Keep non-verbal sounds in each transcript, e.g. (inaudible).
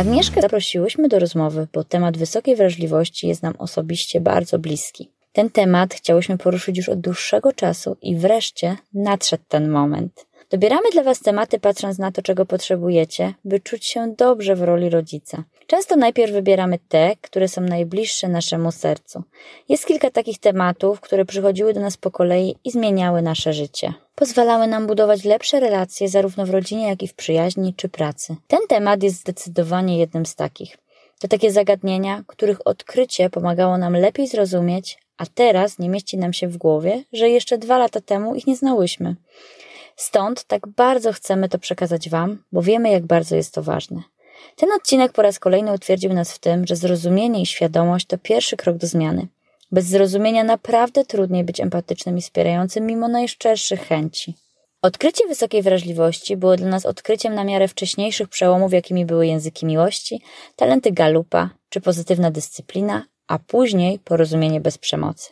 Agnieszkę zaprosiłyśmy do rozmowy, bo temat wysokiej wrażliwości jest nam osobiście bardzo bliski. Ten temat chciałyśmy poruszyć już od dłuższego czasu i wreszcie nadszedł ten moment. Dobieramy dla Was tematy patrząc na to, czego potrzebujecie, by czuć się dobrze w roli rodzica. Często najpierw wybieramy te, które są najbliższe naszemu sercu. Jest kilka takich tematów, które przychodziły do nas po kolei i zmieniały nasze życie. Pozwalały nam budować lepsze relacje zarówno w rodzinie, jak i w przyjaźni czy pracy. Ten temat jest zdecydowanie jednym z takich. To takie zagadnienia, których odkrycie pomagało nam lepiej zrozumieć, a teraz nie mieści nam się w głowie, że jeszcze dwa lata temu ich nie znałyśmy. Stąd tak bardzo chcemy to przekazać Wam, bo wiemy, jak bardzo jest to ważne. Ten odcinek po raz kolejny utwierdził nas w tym, że zrozumienie i świadomość to pierwszy krok do zmiany. Bez zrozumienia naprawdę trudniej być empatycznym i wspierającym mimo najszczerszych chęci. Odkrycie wysokiej wrażliwości było dla nas odkryciem na miarę wcześniejszych przełomów, jakimi były języki miłości, talenty galupa czy pozytywna dyscyplina, a później porozumienie bez przemocy.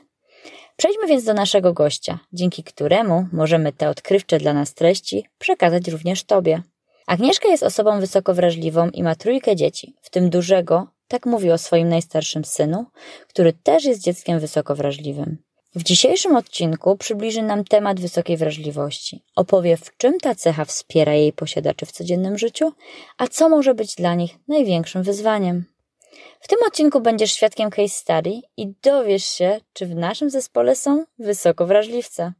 Przejdźmy więc do naszego gościa, dzięki któremu możemy te odkrywcze dla nas treści przekazać również Tobie. Agnieszka jest osobą wysoko wrażliwą i ma trójkę dzieci, w tym dużego, tak mówi o swoim najstarszym synu, który też jest dzieckiem wysoko wrażliwym. W dzisiejszym odcinku przybliży nam temat wysokiej wrażliwości. Opowie, w czym ta cecha wspiera jej posiadaczy w codziennym życiu, a co może być dla nich największym wyzwaniem. W tym odcinku będziesz świadkiem case study i dowiesz się, czy w naszym zespole są wysoko wrażliwce.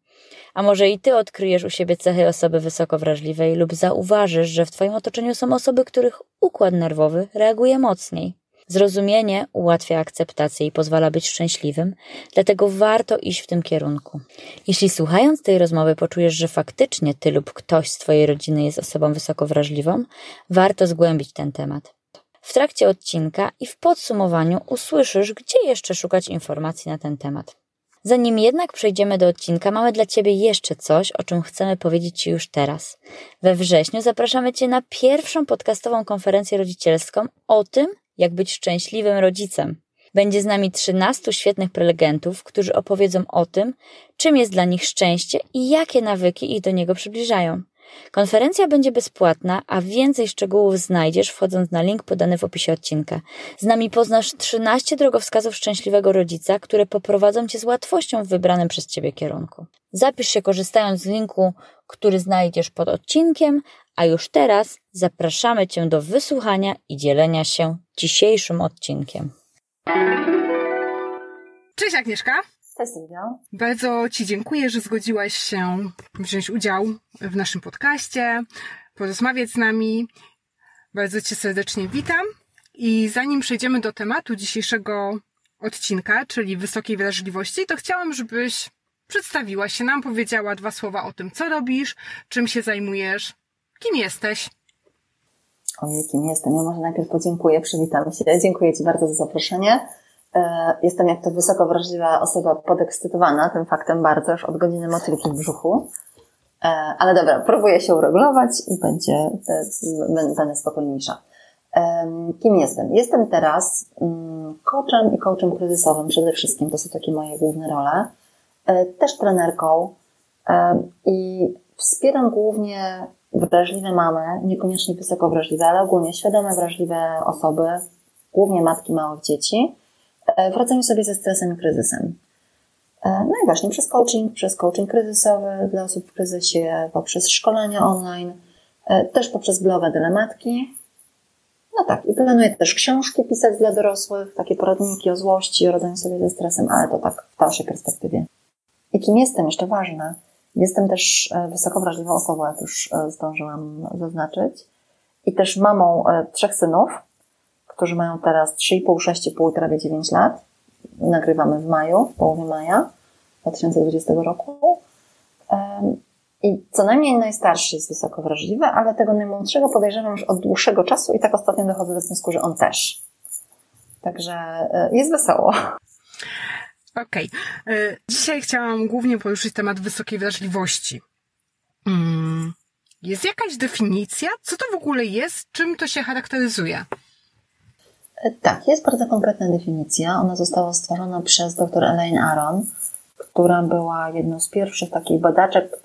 A może i ty odkryjesz u siebie cechy osoby wysoko wrażliwej lub zauważysz, że w twoim otoczeniu są osoby, których układ nerwowy reaguje mocniej. Zrozumienie ułatwia akceptację i pozwala być szczęśliwym, dlatego warto iść w tym kierunku. Jeśli słuchając tej rozmowy poczujesz, że faktycznie ty lub ktoś z twojej rodziny jest osobą wysoko wrażliwą, warto zgłębić ten temat. W trakcie odcinka i w podsumowaniu usłyszysz, gdzie jeszcze szukać informacji na ten temat. Zanim jednak przejdziemy do odcinka, mamy dla Ciebie jeszcze coś, o czym chcemy powiedzieć Ci już teraz. We wrześniu zapraszamy Cię na pierwszą podcastową konferencję rodzicielską o tym, jak być szczęśliwym rodzicem. Będzie z nami 13 świetnych prelegentów, którzy opowiedzą o tym, czym jest dla nich szczęście i jakie nawyki ich do niego przybliżają. Konferencja będzie bezpłatna, a więcej szczegółów znajdziesz wchodząc na link podany w opisie odcinka. Z nami poznasz 13 drogowskazów szczęśliwego rodzica, które poprowadzą cię z łatwością w wybranym przez ciebie kierunku. Zapisz się korzystając z linku, który znajdziesz pod odcinkiem, a już teraz zapraszamy cię do wysłuchania i dzielenia się dzisiejszym odcinkiem. Cześć Agnieszka. Sylwia. Bardzo Ci dziękuję, że zgodziłaś się wziąć udział w naszym podcaście, porozmawiać z nami. Bardzo Cię serdecznie witam. I zanim przejdziemy do tematu dzisiejszego odcinka, czyli wysokiej wrażliwości, to chciałam, żebyś przedstawiła się nam, powiedziała dwa słowa o tym, co robisz, czym się zajmujesz, kim jesteś. Ojej, kim jestem? Ja może najpierw podziękuję, przywitam się. Dziękuję Ci bardzo za zaproszenie. E, jestem jak to wysoko wrażliwa osoba podekscytowana tym faktem bardzo, już od godziny motylki w brzuchu. E, ale dobra, próbuję się uregulować i będzie, e, będę spokojniejsza. Kim jestem? Jestem teraz mm, coachem i coachem kryzysowym przede wszystkim. To są takie moje główne role. Też trenerką i wspieram głównie wrażliwe mamy, niekoniecznie wysoko wrażliwe, ale ogólnie świadome wrażliwe osoby, głównie matki małych dzieci, E, wracamy sobie ze stresem i kryzysem. E, no i właśnie przez coaching, przez coaching kryzysowy dla osób w kryzysie, poprzez szkolenia online, e, też poprzez blogowe dylematki. No tak, i planuję też książki pisać dla dorosłych, takie poradniki o złości, o radzeniu sobie ze stresem, ale to tak w dalszej perspektywie. I kim jestem, jeszcze ważne, Jestem też wysoko wrażliwą osobą, jak już zdążyłam zaznaczyć. I też mamą trzech synów, którzy mają teraz 3,5, 6,5 prawie 9 lat. Nagrywamy w maju, w połowie maja 2020 roku. I co najmniej najstarszy jest wysoko wrażliwy, ale tego najmłodszego podejrzewam już od dłuższego czasu i tak ostatnio dochodzę do wniosku, że on też. Także e, jest wesoło. Okej. Okay. E, dzisiaj chciałam głównie poruszyć temat wysokiej wrażliwości. Hmm. Jest jakaś definicja? Co to w ogóle jest? Czym to się charakteryzuje? Tak, jest bardzo konkretna definicja. Ona została stworzona przez dr Elaine Aron która była jedną z pierwszych takich badaczek,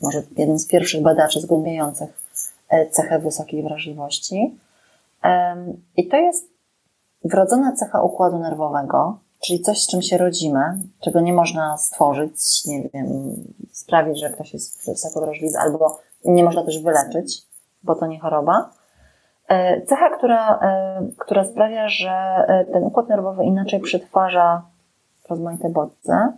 może jednym z pierwszych badaczy zgłębiających e, cechę wysokiej wrażliwości. I to jest wrodzona cecha układu nerwowego, czyli coś, z czym się rodzimy, czego nie można stworzyć, nie wiem, sprawić, że ktoś jest wysoko wrażliwy, albo nie można też wyleczyć, bo to nie choroba. E, cecha, która, e, która sprawia, że ten układ nerwowy inaczej przetwarza rozmaite bodźce,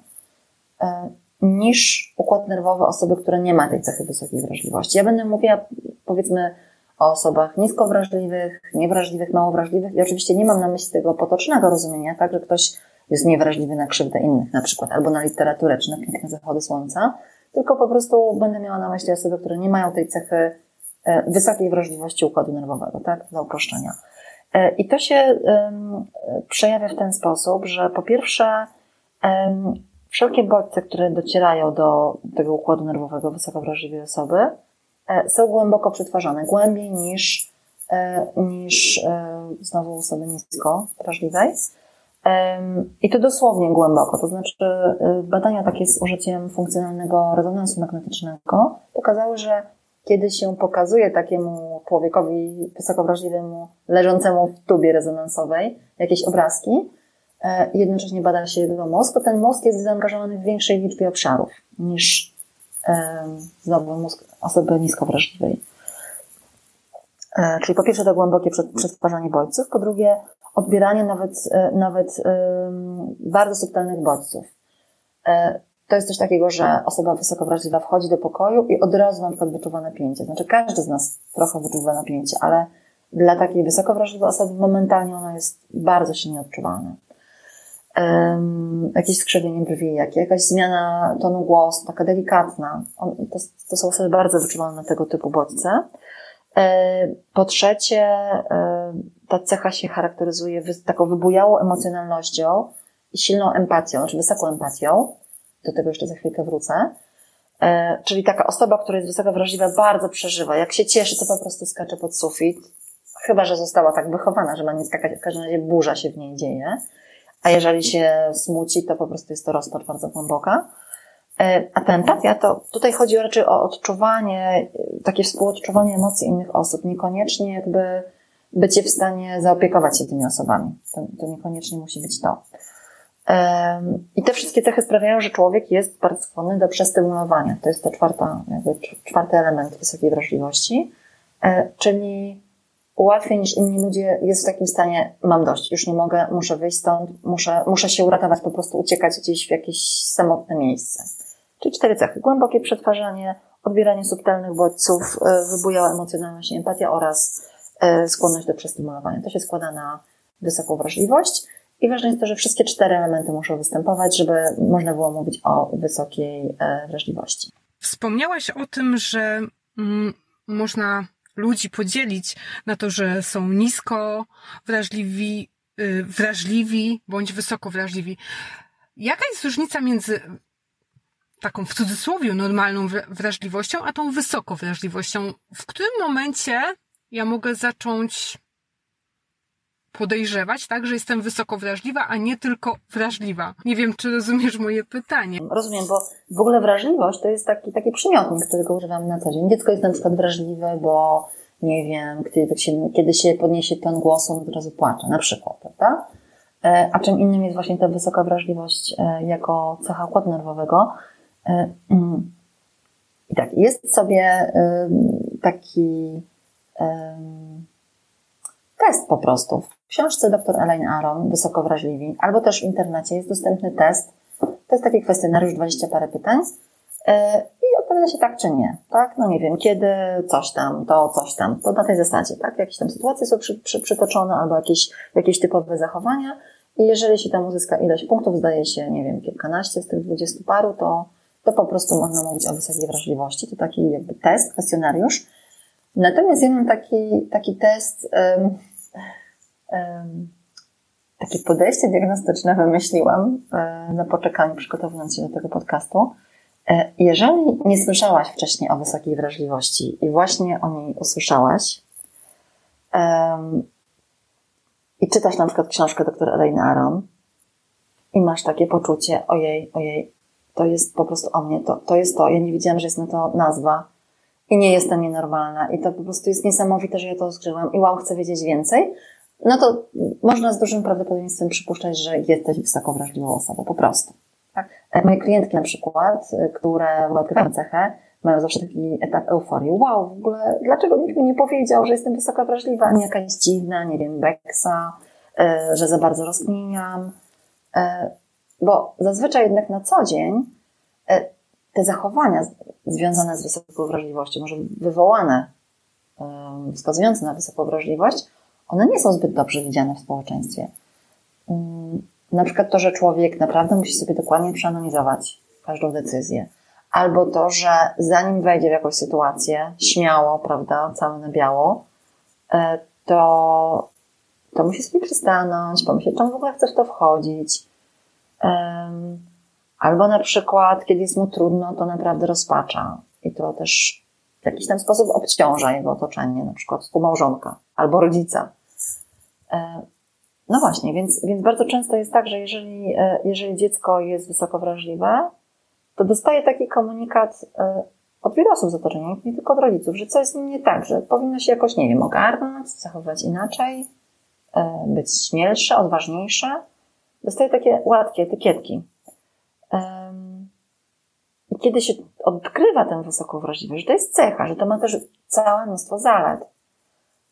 e, niż układ nerwowy osoby, która nie ma tej cechy wysokiej wrażliwości. Ja będę mówiła, powiedzmy, o osobach niskowrażliwych, niewrażliwych, małowrażliwych i oczywiście nie mam na myśli tego potocznego rozumienia, tak, że ktoś jest niewrażliwy na krzywdę innych na przykład, albo na literaturę, czy na piękne zachody słońca, tylko po prostu będę miała na myśli osoby, które nie mają tej cechy e, wysokiej wrażliwości układu nerwowego, tak, dla uproszczenia. E, I to się przejawia w ten sposób, że po pierwsze Wszelkie bodźce, które docierają do tego układu nerwowego wysoko wrażliwej osoby, e, są głęboko przetwarzane, głębiej niż, e, niż e, znowu osoby nisko wrażliwej. I to dosłownie głęboko, to znaczy badania takie z użyciem funkcjonalnego rezonansu magnetycznego pokazały, że kiedy się pokazuje takiemu człowiekowi wysoko wrażliwemu, leżącemu w tubie rezonansowej jakieś obrazki, E, jednocześnie bada się jego mózg, to ten mózg jest zaangażowany w większej liczbie obszarów niż e, znowu mózg osoby niskowrażliwej. E, czyli po pierwsze to głębokie przetwarzanie bodźców, po drugie odbieranie nawet, nawet bardzo subtelnych bodźców. To jest coś takiego, że osoba wysoko wrażliwa wchodzi do pokoju i od razu na przykład wyczuwa napięcie. Znaczy każdy z nas trochę wyczuwa napięcie, ale dla takiej wysoko wrażliwej osoby momentalnie ono jest bardzo silnie odczuwalne um, jakieś skrzywienie brwi, jak, jakaś zmiana tonu głosu, taka delikatna. On, to, to są osoby bardzo wyczuwalne na tego typu bodźce. E, po trzecie, e, ta cecha się charakteryzuje taką wybujałą emocjonalnością i silną empatią, znaczy wysoką empatią. Do tego jeszcze za chwilkę wrócę. E, czyli taka osoba, która jest wysoko wrażliwa, bardzo przeżywa. Jak się cieszy, to po prostu skacze pod sufit. Chyba, że została tak wychowana, że ma nie skakać, w każdym razie burza się w niej dzieje. A jeżeli się smuci, to po prostu jest to rozpacz bardzo głęboka. E, a ta empatia, to tutaj chodzi raczej o odczuwanie, takie współodczuwanie emocji innych osób, niekoniecznie jakby bycie w stanie zaopiekować się tymi osobami. To, to niekoniecznie musi być to. I te wszystkie cechy sprawiają, że człowiek jest bardzo skłonny do przestymulowania. To jest to czwarta, jakby czwarty element wysokiej wrażliwości, e, czyli łatwiej niż inni ludzie jest w takim stanie, mam dość, już nie mogę, muszę wyjść stąd, muszę, muszę się uratować, po prostu uciekać gdzieś w jakieś samotne miejsce. Czyli cztery cechy. Głębokie przetwarzanie, odbieranie subtelnych bodźców, e, wybujała emocjonalność i empatia oraz e, skłonność do przestymulowania. To się składa na wysoką wrażliwość. I ważne jest to, że wszystkie cztery elementy muszą występować, żeby można było mówić o wysokiej e, wrażliwości. Wspomniałaś o tym, że mm, można ludzi podzielić na to, że są nisko wrażliwi, y, wrażliwi bądź wysoko wrażliwi. Jaka jest różnica między taką w cudzysłowie normalną wrażliwością, a tą wysoko wrażliwością? W którym momencie ja mogę zacząć podejrzewać, tak, że jestem wysoko wrażliwa, a nie tylko wrażliwa. Nie wiem, czy rozumiesz moje pytanie. Rozumiem, bo w ogóle wrażliwość to jest taki, taki przymiotnik, którego używamy na co dzień. Dziecko jest na przykład wrażliwe, bo nie wiem, kiedy się, kiedy się podniesie ton głosu, on od razu płacze, na przykład, prawda? E, a czym innym jest właśnie ta wysoka wrażliwość e, jako cecha układu nerwowego. E, mm. I tak, jest sobie taki test po prostu. W książce dr Elaine Aron, Wysoko Wrażliwi, albo też w internecie jest dostępny test. To jest taki kwestionariusz, 20 parę pytań, i odpowiada się tak czy nie, tak? No nie wiem, kiedy coś tam, to coś tam, to na tej zasadzie, tak? Jakieś tam sytuacje są przy, przy, przytoczone albo jakieś, jakieś typowe zachowania i jeżeli się tam uzyska ilość punktów, zdaje się, nie wiem, kilkanaście z tych dwudziestu paru, to, to po prostu można mówić o wysokiej wrażliwości. To taki jakby test, kwestionariusz. Natomiast ja mam taki, taki test, um, takie podejście diagnostyczne wymyśliłam um, na poczekaniu, przygotowując się do tego podcastu. E, jeżeli nie słyszałaś wcześniej o wysokiej wrażliwości i właśnie o niej usłyszałaś, i czytasz na przykład książkę doktora Elaine Aron i masz takie poczucie, ojej, ojej, to jest po prostu o mnie, to, to jest to, ja nie wiedziałam, że jest na to nazwa i nie jestem nienormalna i to po prostu jest niesamowite, że ja to odkryłam i wow, chcę wiedzieć więcej, no to można z dużym prawdopodobieństwem przypuszczać, że jesteś wysoko wrażliwą osobą, po prostu. Tak? E, moje klientki na przykład, e, które odkrywają cechę, mają zawsze taki etap euforii. Wow, w ogóle, dlaczego nikt mi nie powiedział, że jestem wysoko wrażliwa, nie jakaś dziwna, nie wiem, beksa, e, że za bardzo rozkminiam. Bo zazwyczaj jednak na co dzień te zachowania związane z wysoką wrażliwością, może wywołane, wskazujące na wysoką wrażliwość, one nie są zbyt dobrze widziane w społeczeństwie. Mm, na przykład to, że człowiek naprawdę musi sobie dokładnie przeanalizować każdą decyzję. Albo to, że zanim wejdzie w jakąś sytuację, śmiało, prawda, cały na biało, e, to, to musi sobie przystanąć, pomyśleć, czemu w ogóle chcesz w to wchodzić. Albo na przykład, kiedy jest mu trudno, to naprawdę rozpacza. I to też w jakiś tam sposób obciąża jego otoczenie, na przykład współmałżonka albo rodzica. E, no właśnie, więc, więc bardzo często jest tak, że jeżeli, e, jeżeli dziecko jest wysoko wrażliwe, to dostaje taki komunikat e, od wielu osób z otoczenia, nie tylko od rodziców, że coś z nim nie tak, że powinno się jakoś, nie wiem, ogarnąć, zachowywać inaczej, być śmielsze, odważniejsze. Dostaje takie łatkie etykietki. I kiedy się odkrywa tę wysoką wrażliwość, że to jest cecha, że to ma też całe mnóstwo zalet,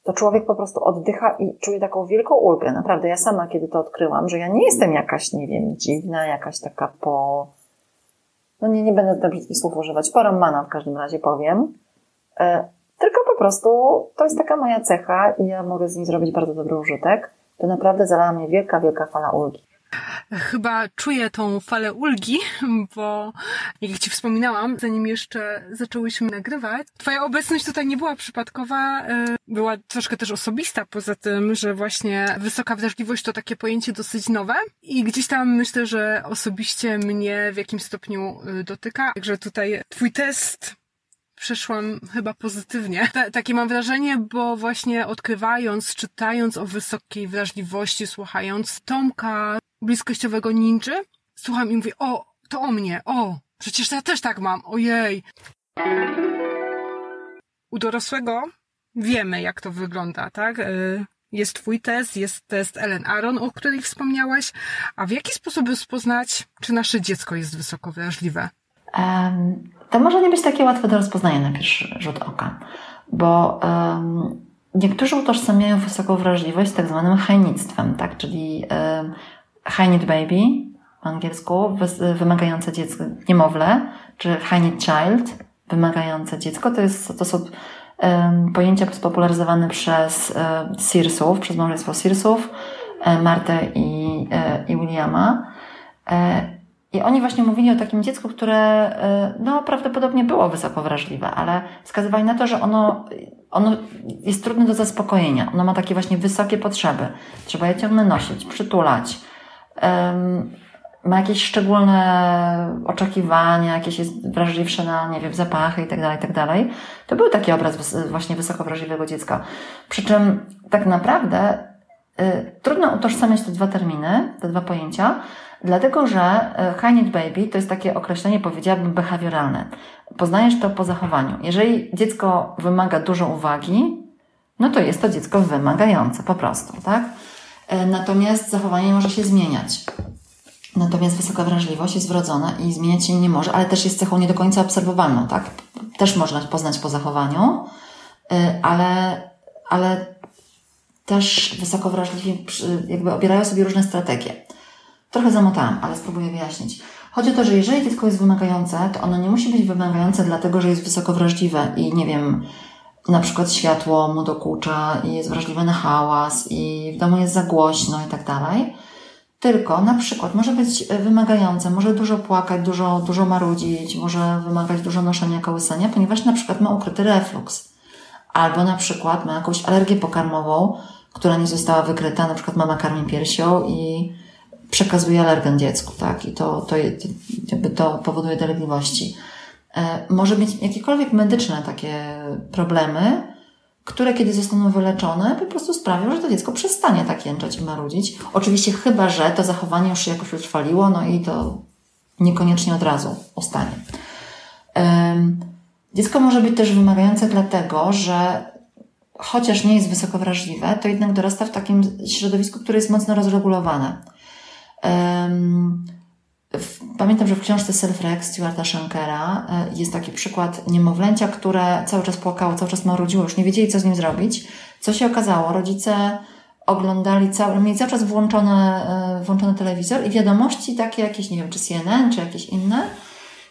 to człowiek po prostu oddycha i czuje taką wielką ulgę. Naprawdę, ja sama kiedy to odkryłam, że ja nie jestem jakaś, nie wiem, dziwna, jakaś taka po... No nie, nie będę tych brzydkich słów używać, porąbana w każdym razie powiem. E, tylko po prostu to jest taka moja cecha i ja mogę z niej zrobić bardzo dobry użytek. To naprawdę zalała mnie wielka, wielka fala ulgi chyba czuję tą falę ulgi, (laughs) bo jak Ci wspominałam, zanim jeszcze zaczęłyśmy nagrywać, Twoja obecność tutaj nie była przypadkowa, y, była troszkę też osobista, poza tym, że właśnie wysoka wrażliwość to takie pojęcie dosyć nowe i gdzieś tam myślę, że osobiście mnie w jakimś stopniu y, dotyka. Także tutaj Twój test przeszłam chyba pozytywnie. takie mam wrażenie, bo właśnie odkrywając, czytając o wysokiej wrażliwości, słuchając Tomka, bliskościowego ninży, słucham i mówię, o, to o mnie, o, przecież ja też tak mam, ojej. U dorosłego wiemy, jak to wygląda, tak? Y, jest twój test, jest test Ellen Aron, o której wspomniałaś. A w jaki sposób rozpoznać, czy nasze dziecko jest wysoko wrażliwe? Um, to może nie być takie łatwe do rozpoznania na pierwszy rzut oka, bo um, niektórzy utożsamiają wysoką wrażliwość z tak zwanym hajnictwem, tak? Czyli um, high need baby w angielsku, wymagające dziecko, niemowlę, czy high need child, wymagające dziecko. To, jest, to są pojęcia spopularyzowane przez Searsów, przez małżeństwo Searsów, um, Martę i, um, i Williama. I oni właśnie mówili o takim dziecku, które no, prawdopodobnie było wysoko wrażliwe, ale wskazywali na to, że ono, ono jest trudne do zaspokojenia. Ono ma takie właśnie wysokie potrzeby. Trzeba je ciągle nosić, przytulać, ma jakieś szczególne oczekiwania, jakieś jest wrażliwsze na, nie wiem, zapachy i tak dalej, i tak. To był taki obraz właśnie wysoko wrażliwego dziecka. Przy czym tak naprawdę y, trudno utożsamiać te dwa terminy, te dwa pojęcia, dlatego że y, high need baby to jest takie określenie, powiedziałabym, behawioralne. Poznajesz to po zachowaniu. Jeżeli dziecko wymaga dużo uwagi, no to jest to dziecko wymagające, po prostu, tak? E, natomiast zachowanie może się zmieniać. Natomiast wysoka wrażliwość jest wrodzona i zmieniać się nie może, ale też jest cechą nie do końca obserwowalną, tak? Też można poznać po zachowaniu, e, ale, ale też wysoko wrażliwi jakby obierają sobie różne strategie. Trochę zamotałam, ale spróbuję wyjaśnić. Chodzi o to, że jeżeli dziecko jest wymagające, to ono nie musi być wymagające dlatego, że jest wysoko wrażliwe i nie wiem, na przykład światło mu dokucza i jest wrażliwe na hałas i w domu jest za głośno i tak dalej. Tylko na przykład może być wymagające, może dużo płakać, dużo, dużo marudzić, może wymagać dużo noszenia kołysania, ponieważ na przykład ma ukryty refluks. Albo na przykład ma jakąś alergię pokarmową, która nie została wykryta, na przykład mama karmi piersią i przekazuje alergen dziecku, tak? I to, to, jakby to powoduje dolegliwości. E, może mieć jakiekolwiek medyczne takie problemy, które kiedy zostaną wyleczone, po prostu sprawią, że to dziecko przestanie tak jęczeć i marudzić. Oczywiście chyba, że to zachowanie już się jakoś utrwaliło, no i to niekoniecznie od razu ustanie. Dziecko może być też wymagające dlatego, że chociaż nie jest wysoko wrażliwe, to jednak dorasta w takim środowisku, które jest mocno rozregulowane. Pamiętam, że w książce Self-Rex Stuarta Shankera e, jest taki przykład niemowlęcia, które cały czas płakało, cały czas marudziło, już nie wiedzieli, co z nim zrobić. Co się okazało? Rodzice oglądali cały, mieli cały czas włączony, e, włączony telewizor i wiadomości takie jakieś, nie wiem, czy CNN, czy jakieś inne,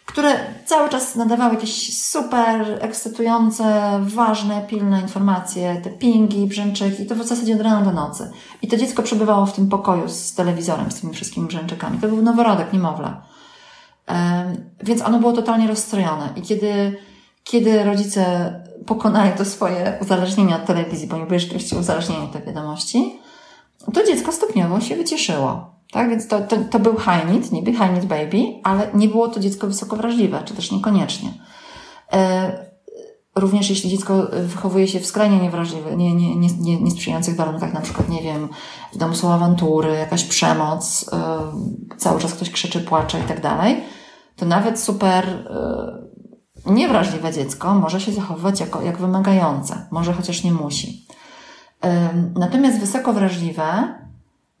które cały czas nadawały jakieś super ekscytujące, ważne, pilne informacje, te pingi, brzęczyki, to w zasadzie od rana do nocy. I to dziecko przebywało w tym pokoju z telewizorem, z tymi wszystkimi brzęczykami. To był noworodek, niemowlę. Więc ono było totalnie rozstrojone. I kiedy, kiedy rodzice pokonali to swoje uzależnienie od telewizji, bo nie byli rzeczywiście uzależnieni od tej wiadomości, to dziecko stopniowo się wycieszyło. Tak, więc to, to, to był high need, niby high need baby, ale nie było to dziecko wysoko wrażliwe, czy też niekoniecznie. E, również jeśli dziecko wychowuje się w skrajnie niewrażliwych, nie, nie, nie, nie, niesprzyjających warunkach, na przykład, nie wiem, w domu są awantury, jakaś przemoc, e, cały czas ktoś krzyczy, płacze i tak dalej, to nawet super e, niewrażliwe dziecko może się zachowywać jako, jak wymagające, może chociaż nie musi. Natomiast wysoko wrażliwe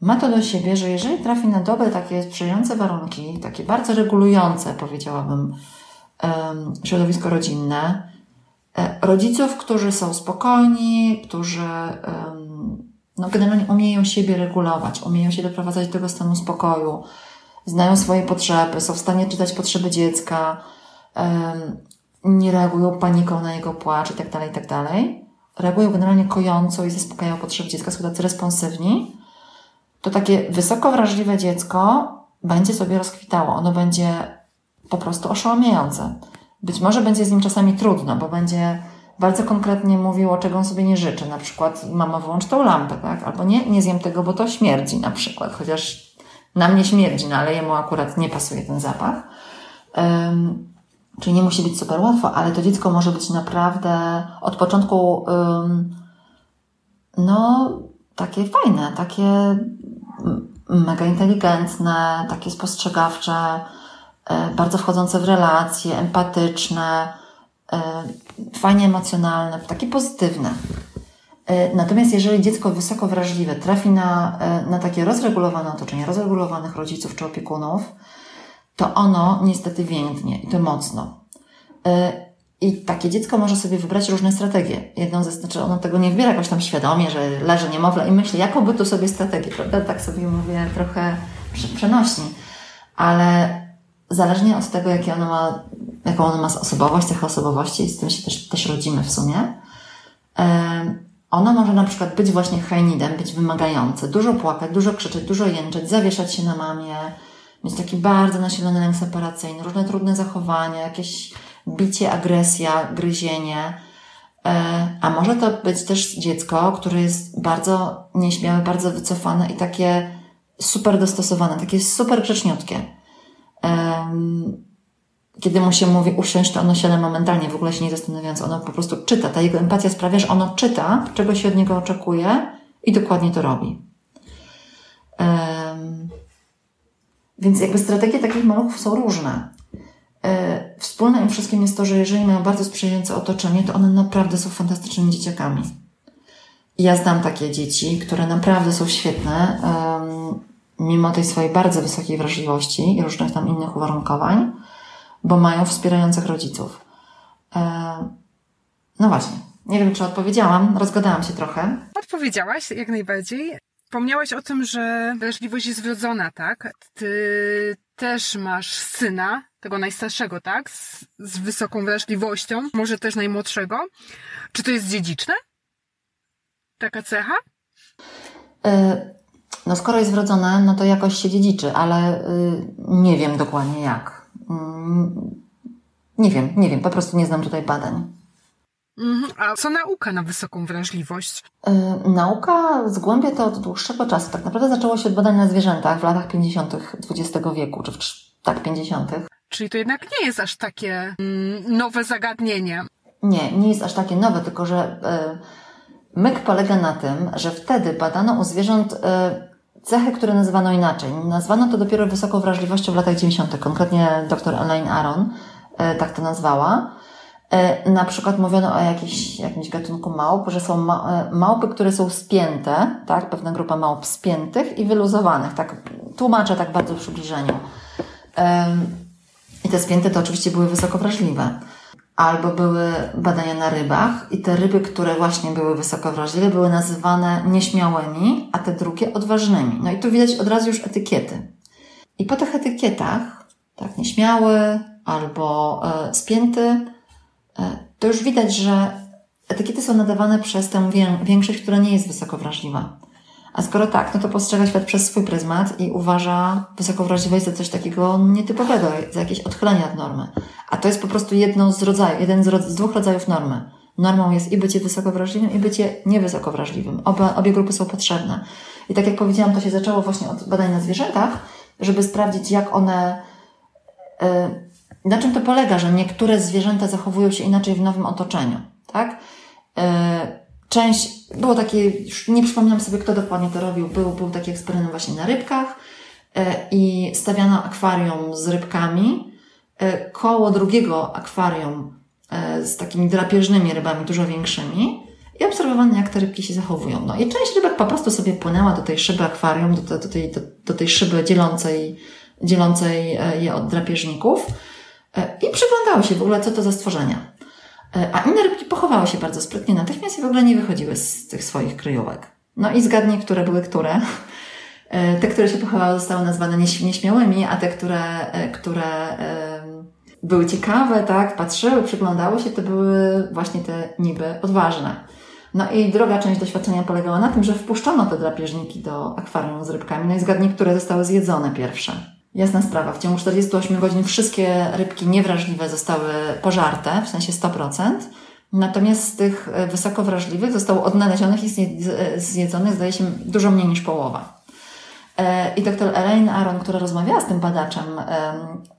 ma to do siebie, że jeżeli trafi na dobre, takie sprzyjające warunki, takie bardzo regulujące, powiedziałabym, środowisko rodzinne, e, rodziców, którzy są spokojni, którzy no, generalnie umieją siebie regulować, umieją się doprowadzać do tego stanu spokoju, znają swoje potrzeby, są w stanie czytać potrzeby dziecka, nie reagują paniką na jego płacz i tak dalej, i tak. Reagują generalnie kojąco i zaspokajają potrzeby dziecka, są tacy responsywni to takie wysoko wrażliwe dziecko będzie sobie rozkwitało. Ono będzie po prostu oszołomiające. Być może będzie z nim czasami trudno, bo będzie bardzo konkretnie mówiło, czego on sobie nie życzy. Na przykład, mama wyłącz tą lampę, tak? Albo nie, nie zjem tego, bo to śmierdzi na przykład. Chociaż na mnie śmierdzi, no ale jemu akurat nie pasuje ten zapach. Um, czyli nie musi być super łatwo, ale to dziecko może być naprawdę od początku um, no takie fajne, takie mega inteligentne, takie spostrzegawcze, e, bardzo wchodzące w relacje, empatyczne, e, fajnie emocjonalne, takie pozytywne. E, natomiast jeżeli dziecko wysoko wrażliwe trafi na, na takie rozregulowane otoczenie, rozregulowanych rodziców czy opiekunów, to ono niestety więdnie i to mocno. I takie dziecko może sobie wybrać różne strategie. Jedną ze, znaczy ono tego nie wybiera jakoś tam świadomie, że leży niemowlę i myśli, jaką by tu sobie strategię, prawda? Tak sobie mówię trochę przenośni. Ale zależnie od tego, jakie ono ma, jaką ono ma osobowość, cechy osobowości, z tym się też, też rodzimy w sumie, ono może na przykład być właśnie hajnidem, być wymagające, dużo płakać, dużo krzyczeć, dużo jęczeć, zawieszać się na mamie, mieć taki bardzo nasilony lęk separacyjny, różne trudne zachowania, jakieś bicie, agresja, gryzienie. E, a może to być też dziecko, które jest bardzo nieśmiałe, bardzo wycofane i takie super dostosowane, takie super grzeczniutkie. Kiedy mu się mówi usiąść, to ono siada momentalnie, w ogóle się nie zastanawiając. Ono po prostu czyta. Ta jego empatia sprawia, że ono czyta, czego się od niego oczekuje i dokładnie to robi. Więc jakby strategie takich maluchów są różne. E, wspólne im wszystkim jest to, że jeżeli mają bardzo sprzyjające otoczenie, to one naprawdę są fantastycznymi dzieciakami. Ja znam takie dzieci, które naprawdę są świetne, mimo tej swojej bardzo wysokiej wrażliwości i różnych tam innych uwarunkowań, bo mają wspierających rodziców. E, no właśnie. Nie wiem, czy odpowiedziałam, rozgadałam się trochę. Odpowiedziałaś jak najbardziej. Wspomniałaś o tym, że wrażliwość jest wrodzona, tak? Ty też masz syna, tego najstarszego, tak? Z, z wysoką wrażliwością, może też najmłodszego. Czy to jest dziedziczne? Taka cecha? Y, no skoro jest wrodzone, no to jakoś się dziedziczy, ale y, nie wiem dokładnie jak. Mm, nie wiem, nie wiem, po prostu nie znam tutaj badań. Mhm. A co nauka na wysoką wrażliwość? Yy, nauka zgłębia to od dłuższego czasu. Tak naprawdę zaczęło się od badań na zwierzętach w latach 50. XX wieku, czy w, tak 50. Czyli to jednak nie jest aż takie mm, nowe zagadnienie. Nie, nie jest aż takie nowe, tylko że yy, myk polega na tym, że wtedy badano u zwierząt yy, cechy, które nazywano inaczej. Nazwano to dopiero wysoką wrażliwością w latach 90. Konkretnie dr Elaine Aron tak to nazwała. Na przykład mówiono o jakiś, jakimś gatunku małp, że są ma, małpy, które są spięte, tak? Pewna grupa małp spiętych i wyluzowanych, tak? Tłumaczę tak bardzo w przybliżeniu. I te spięte to oczywiście były wysoko wrażliwe. Albo były badania na rybach i te ryby, które właśnie były wysoko wrażliwe, były nazywane nieśmiałymi, a te drugie odważnymi. No i tu widać od razu już etykiety. I po tych etykietach, tak, nieśmiały albo e, spięty, E, to już widać, że etykiety są nadawane przez tę większość, która nie jest wysoko wrażliwa. A skoro tak, no to postrzega świat przez swój pryzmat i uważa wysokowrażliwość za coś takiego nietypowego, za jakieś odchylenie od normy. A to jest po prostu jedno z rodzajów, jeden z, z dwóch rodzajów normy. Normą jest i bycie wysokowrażliwym, i bycie niewysokowrażliwym. Oba, obie grupy są potrzebne. I tak jak powiedziałam, to się zaczęło właśnie od badań na zwierzętach, żeby sprawdzić, jak one, yy, na czym to polega, że niektóre zwierzęta zachowują się inaczej w nowym otoczeniu, tak? E, część, było takie, już nie przypominam sobie, kto dokładnie to robił, był, był taki eksperyment właśnie na rybkach e, i stawiano akwarium z rybkami e, koło drugiego akwarium z takimi drapieżnymi rybami, dużo większymi i obserwowano, jak te rybki się zachowują. No i część rybek po prostu sobie płynęła do tej szyby akwarium, do, do, tej, do, do tej szyby dzielącej, dzielącej je od drapieżników E, i przyglądały się w ogóle, co to za stworzenia. E, a inne rybki pochowały się bardzo sprytnie natychmiast i w ogóle nie wychodziły z tych swoich kryjówek. No i zgadnij, które były które. E, te, które się pochowały, zostały nazwane nieśmiałymi, a te, które, które były ciekawe, tak, patrzyły, przyglądały się, to były właśnie te niby odważne. No i droga część doświadczenia polegała na tym, że wpuszczono te drapieżniki do akwarium z rybkami, no i zgadnij, które zostały zjedzone pierwsze. Jasna sprawa. W ciągu 48 godzin wszystkie rybki niewrażliwe zostały pożarte, w sensie 100%. Natomiast z tych e, wysoko wrażliwych zostało odnalezionych i zjedzonych, zdaje się, dużo mniej niż połowa. E, I doktor Elaine Aron, która rozmawiała z tym badaczem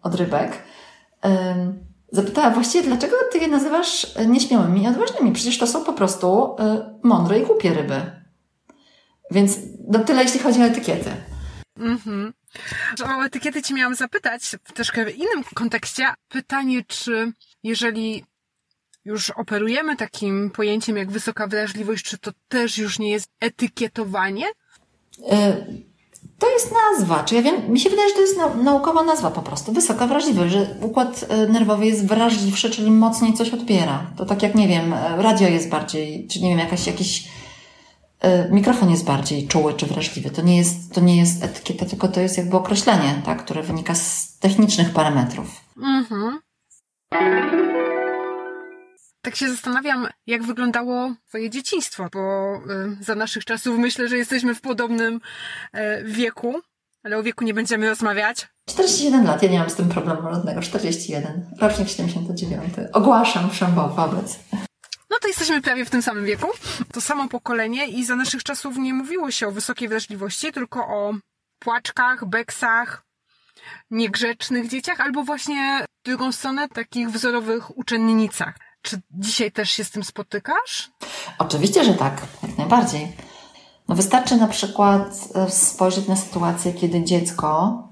od rybek, zapytała właściwie, dlaczego ty je nazywasz nieśmiałymi i odważnymi? Przecież to są po prostu e, mądre i głupie ryby. Więc no tyle, jeśli chodzi o etykiety. Mhm. O etykiety Ci miałam zapytać w troszkę innym kontekście. Pytanie, czy jeżeli już operujemy takim pojęciem jak wysoka wrażliwość, czy to też już nie jest etykietowanie? E, to jest nazwa, czy ja wiem, mi się wydaje, że to jest naukowa nazwa po prostu, wysoka wrażliwość, że układ e, nerwowy jest wrażliwszy, czyli mocniej coś odbiera. To tak jak, nie wiem, e, radio jest bardziej, czy nie wiem, jakaś, jakiś mikrofon jest bardziej czuły czy wrażliwy. To nie jest, to nie jest etykieta, tylko to jest jakby określenie, tak, które wynika z technicznych parametrów. Mhm. Tak się zastanawiam, jak wyglądało Twoje dzieciństwo, bo y, za naszych czasów myślę, że jesteśmy w podobnym y, wieku, ale o wieku nie będziemy rozmawiać. 41 lat, ja nie mam z tym problemu żadnego. 41, rocznik 79. Ogłaszam wszędzie wobec. No to jesteśmy prawie w tym samym wieku. To samo pokolenie i za naszych czasów nie mówiło się o wysokiej wrażliwości, tylko o płaczkach, beksach, niegrzecznych dzieciach, albo właśnie w drugą stronę takich wzorowych uczennicach. Czy dzisiaj też się z tym spotykasz? Oczywiście, że tak, jak najbardziej. No wystarczy na przykład e, spojrzeć na sytuację, kiedy dziecko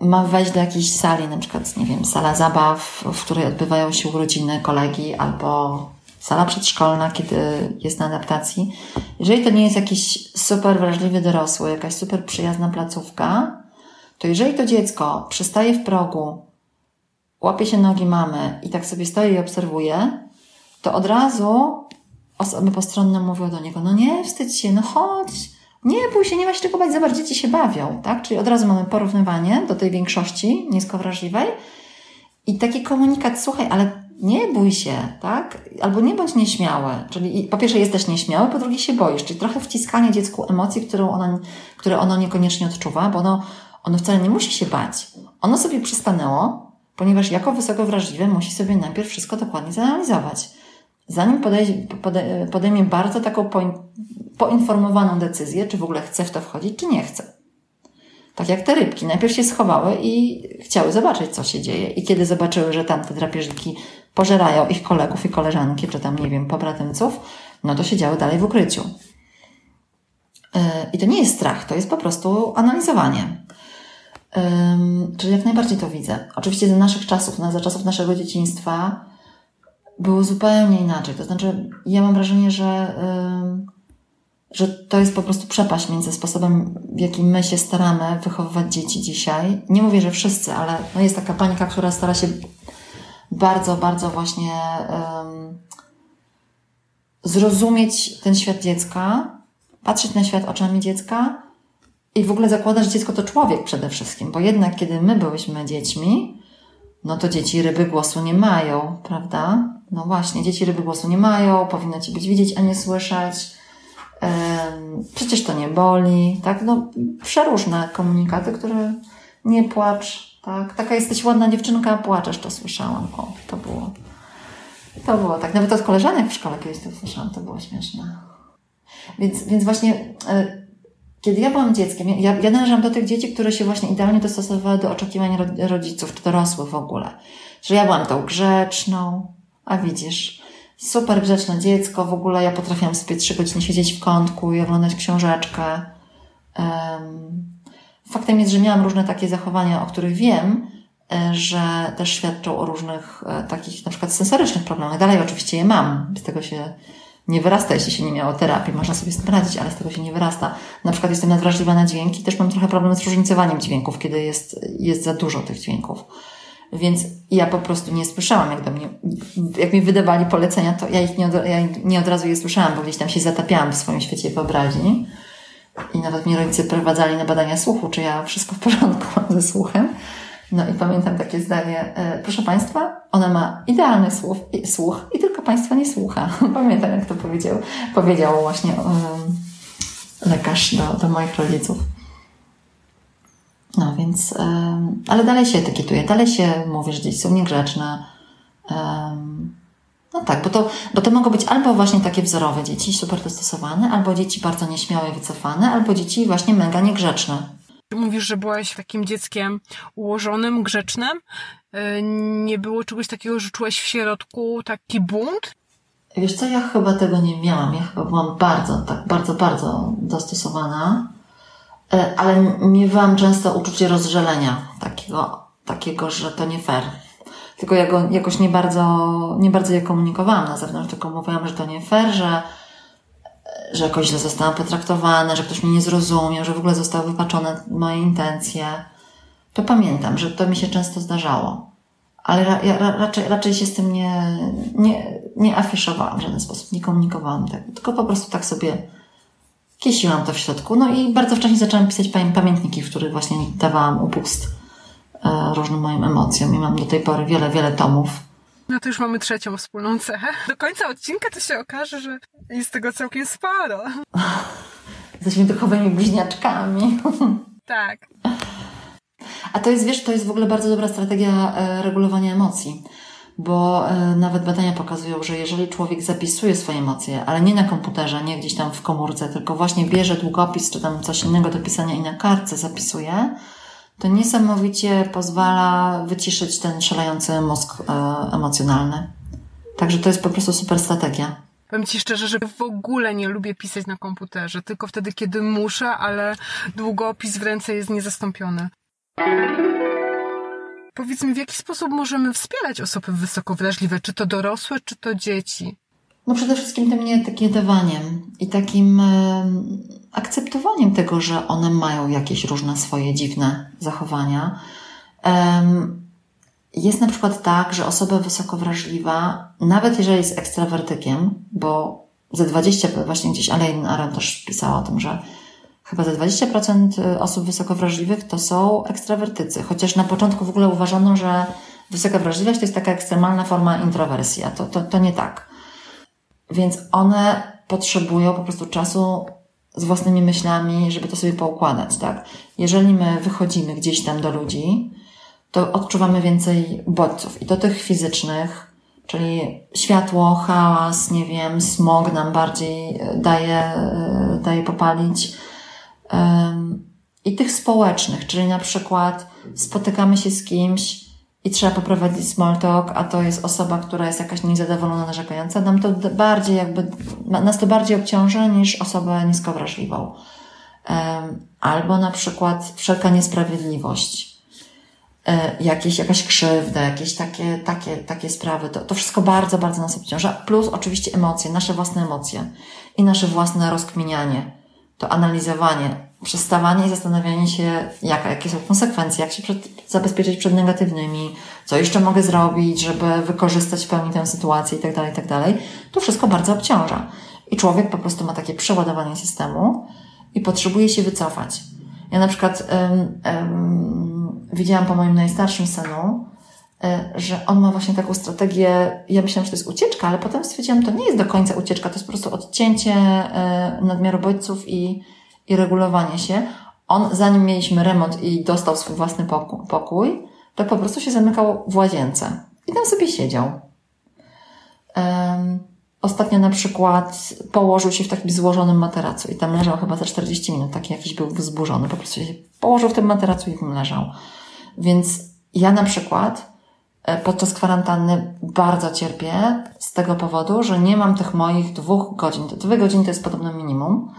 ma wejść do jakiejś sali, na przykład, nie wiem, sala zabaw, w której odbywają się urodziny kolegi albo sala przedszkolna, kiedy jest na adaptacji, jeżeli to nie jest jakiś super wrażliwy dorosły, jakaś super przyjazna placówka, to jeżeli to dziecko przystaje w progu, łapie się nogi mamy i tak sobie stoi i obserwuje, to od razu osoby postronne mówią do niego, no nie wstydź się, no chodź, Nie bój się, nie ma się czego bać, zobacz, dzieci się bawią, tak? Czyli od razu mamy porównywanie do tej większości niskowrażliwej i taki komunikat, słuchaj, ale nie bój się, tak? Albo nie bądź nieśmiały. Czyli po pierwsze jesteś nieśmiały, po drugie się boisz. Czyli trochę wciskanie dziecku emocji, którą ono, które ono niekoniecznie odczuwa, bo ono, ono wcale nie musi się bać. Ono sobie przystanęło, ponieważ jako wysoko wrażliwe musi sobie najpierw wszystko dokładnie zanalizować. Zanim podejmie bardzo taką poinformowaną decyzję, czy w ogóle chce w to wchodzić, czy nie chce. Tak jak te rybki. Najpierw się schowały i chciały zobaczyć, co się dzieje. I kiedy zobaczyły, że tamte drapieżniki pożerają ich kolegów i koleżanki, czy tam, nie wiem, pobratymców, no to siedziały dalej w ukryciu. E, I to nie jest strach, to jest po prostu analizowanie. Czyli jak najbardziej to widzę. Oczywiście za naszych czasów, za czasów naszego dzieciństwa było zupełnie inaczej. To znaczy, ja mam wrażenie, że że to jest po prostu przepaść między sposobem, w jaki my się staramy wychowywać dzieci dzisiaj. Nie mówię, że wszyscy, ale no jest taka panika, która stara się bardzo, bardzo właśnie um, zrozumieć ten świat dziecka, patrzeć na świat oczami dziecka i w ogóle zakładać, że dziecko to człowiek przede wszystkim, bo jednak kiedy my byłyśmy dziećmi, no to dzieci ryby głosu nie mają, prawda? No właśnie, dzieci ryby głosu nie mają, powinno ci być widzieć, a nie słyszeć Przecież to nie boli, tak? No, przeróżne komunikaty, które nie płacz, tak? Taka jesteś ładna dziewczynka, płaczesz, to słyszałam. O, to było. To było tak. Nawet od koleżanek w szkole kiedyś to słyszałam, to było śmieszne. Więc, więc właśnie, e, kiedy ja byłam dzieckiem, ja, ja należałam do tych dzieci, które się właśnie idealnie dostosowały do oczekiwań rodziców, czy dorosłych w ogóle. Że ja byłam tą grzeczną, a widzisz, super grzeczne dziecko, w ogóle ja potrafiłam sobie trzy godziny siedzieć w kątku i oglądać książeczkę. Faktem jest, że miałam różne takie zachowania, o których wiem, e, że też świadczą o różnych e, takich na przykład sensorycznych problemach. Dalej oczywiście je mam, z tego się nie wyrasta, jeśli się nie miało terapii, można sobie z tym radzić, ale z tego się nie wyrasta. Na przykład jestem nadwrażliwa na dźwięki, też mam trochę problem z różnicowaniem dźwięków, kiedy jest, jest za dużo tych dźwięków. Więc ja po prostu nie słyszałam, jak do mnie, jak mi wydawali polecenia, to ja ich nie od, ja nie od razu je słyszałam, bo gdzieś tam się zatapiałam w swoim świecie wyobraźni. I nawet mnie rodzice prowadzali na badania słuchu, czy ja wszystko w porządku mam ze słuchem. No i pamiętam takie zdanie, e, proszę Państwa, ona ma idealny słuch, słuch i tylko Państwa nie słucha. (laughs) Pamiętam, jak to powiedział, powiedział właśnie um, lekarz do, do moich rodziców. No więc, ale dalej się etykietuje, dalej się mówi, że dzieci są niegrzeczne. No tak, bo to, bo to mogą być albo właśnie takie wzorowe dzieci, super dostosowane, albo dzieci bardzo nieśmiałe, wycofane, albo dzieci właśnie mega niegrzeczne. Mówisz, że byłaś takim dzieckiem ułożonym, grzecznym. E, nie było czegoś takiego, że czułaś w środku taki bunt? Wiesz co, ja chyba tego nie miałam. Ja chyba byłam bardzo, tak bardzo, bardzo dostosowana. E, ale miewałam często uczucie rozżalenia, takiego, takiego, że to nie fair. Tylko ja go jakoś nie bardzo, nie bardzo je komunikowałam na zewnątrz, tylko mówiłam, że to nie fair, że, że jakoś źle zostałam potraktowana, że ktoś mnie nie zrozumiał, że w ogóle zostały wypaczone moje intencje. To pamiętam, że to mi się często zdarzało. Ale ra, ja raczej, raczej się z tym nie, nie, nie afiszowałam w żaden sposób, nie komunikowałam tego, tylko po prostu tak sobie kiesiłam to w środku. No i bardzo wcześnie zaczęłam pisać pamiętniki, w których właśnie dawałam upust różnym moim emocjom i mam do tej pory wiele, wiele tomów. No to już mamy trzecią wspólną cechę. Do końca odcinka to się okaże, że jest tego całkiem sporo. (laughs) Jesteśmy duchowymi bliźniaczkami. (laughs) Tak. A to jest, wiesz, to jest w ogóle bardzo dobra strategia e, regulowania emocji bo e, nawet badania pokazują, że jeżeli człowiek zapisuje swoje emocje, ale nie na komputerze, nie gdzieś tam w komórce, tylko właśnie bierze długopis czy tam coś innego do pisania i na kartce zapisuje, to niesamowicie pozwala wyciszyć ten szalejący mózg e, emocjonalny. Także to jest po prostu super strategia. Powiem Ci szczerze, że w ogóle nie lubię pisać na komputerze, tylko wtedy, kiedy muszę, ale długopis w ręce jest niezastąpiony. Powiedz mi, w jaki sposób możemy wspierać osoby wysoko wrażliwe? Czy to dorosłe, czy to dzieci? No przede wszystkim tym nieetykietowaniem i takim akceptowaniem tego, że one mają jakieś różne swoje dziwne zachowania. Jest na przykład tak, że osoba wysoko wrażliwa, nawet jeżeli jest ekstrawertykiem, bo ze 20, właśnie gdzieś Elaine Aron też pisała o tym, że chyba za 20% y, osób wysoko wrażliwych to są ekstrawertycy. Chociaż na początku w ogóle uważano, że wysoka wrażliwość to jest taka ekstremalna forma introwersji, a to, to, to nie tak. Więc one potrzebują po prostu czasu z własnymi myślami, żeby to sobie poukładać, tak? Jeżeli my wychodzimy gdzieś tam do ludzi, to odczuwamy więcej bodźców i to tych fizycznych, czyli światło, hałas, nie wiem, smog nam bardziej e, daje, e, daje popalić. I tych społecznych, czyli na przykład spotykamy się z kimś i trzeba poprowadzić small talk, a to jest osoba, która jest jakaś niezadowolona, narzekająca, nam to bardziej jakby, nas to bardziej obciąża niż osobę niskowrażliwą. Albo na przykład wszelka niesprawiedliwość, e, jakieś, jakaś krzywda, jakieś takie, takie, takie sprawy. To, to wszystko bardzo, bardzo nas obciąża. Plus oczywiście emocje, nasze własne emocje i nasze własne rozkminianie, to analizowanie, przestawanie i zastanawianie się, jaka, jakie są konsekwencje, jak się przed, zabezpieczyć przed negatywnymi, co jeszcze mogę zrobić, żeby wykorzystać w pełni tę sytuację tak tak to wszystko bardzo obciąża. I człowiek po prostu ma takie przeładowanie systemu i potrzebuje się wycofać. Ja na przykład um, um, widziałam po moim najstarszym synu, e, że on ma właśnie taką strategię, ja myślałam, że to jest ucieczka, ale potem stwierdziłam, to nie jest do końca ucieczka, to jest po prostu odcięcie e, nadmiaru bodźców i i regulowanie się, on, zanim mieliśmy remont i dostał swój własny pokój, to po prostu się zamykał w łazience i tam sobie siedział. Um, ostatnio na przykład położył się w takim złożonym materacu i tam leżał chyba za 40 minut, taki jakiś był wzburzony, po prostu się położył w tym materacu i tam leżał. Więc ja na przykład e, podczas kwarantanny bardzo cierpię z tego powodu, że nie mam tych moich dwóch godzin. Dwie godziny to jest podobno minimum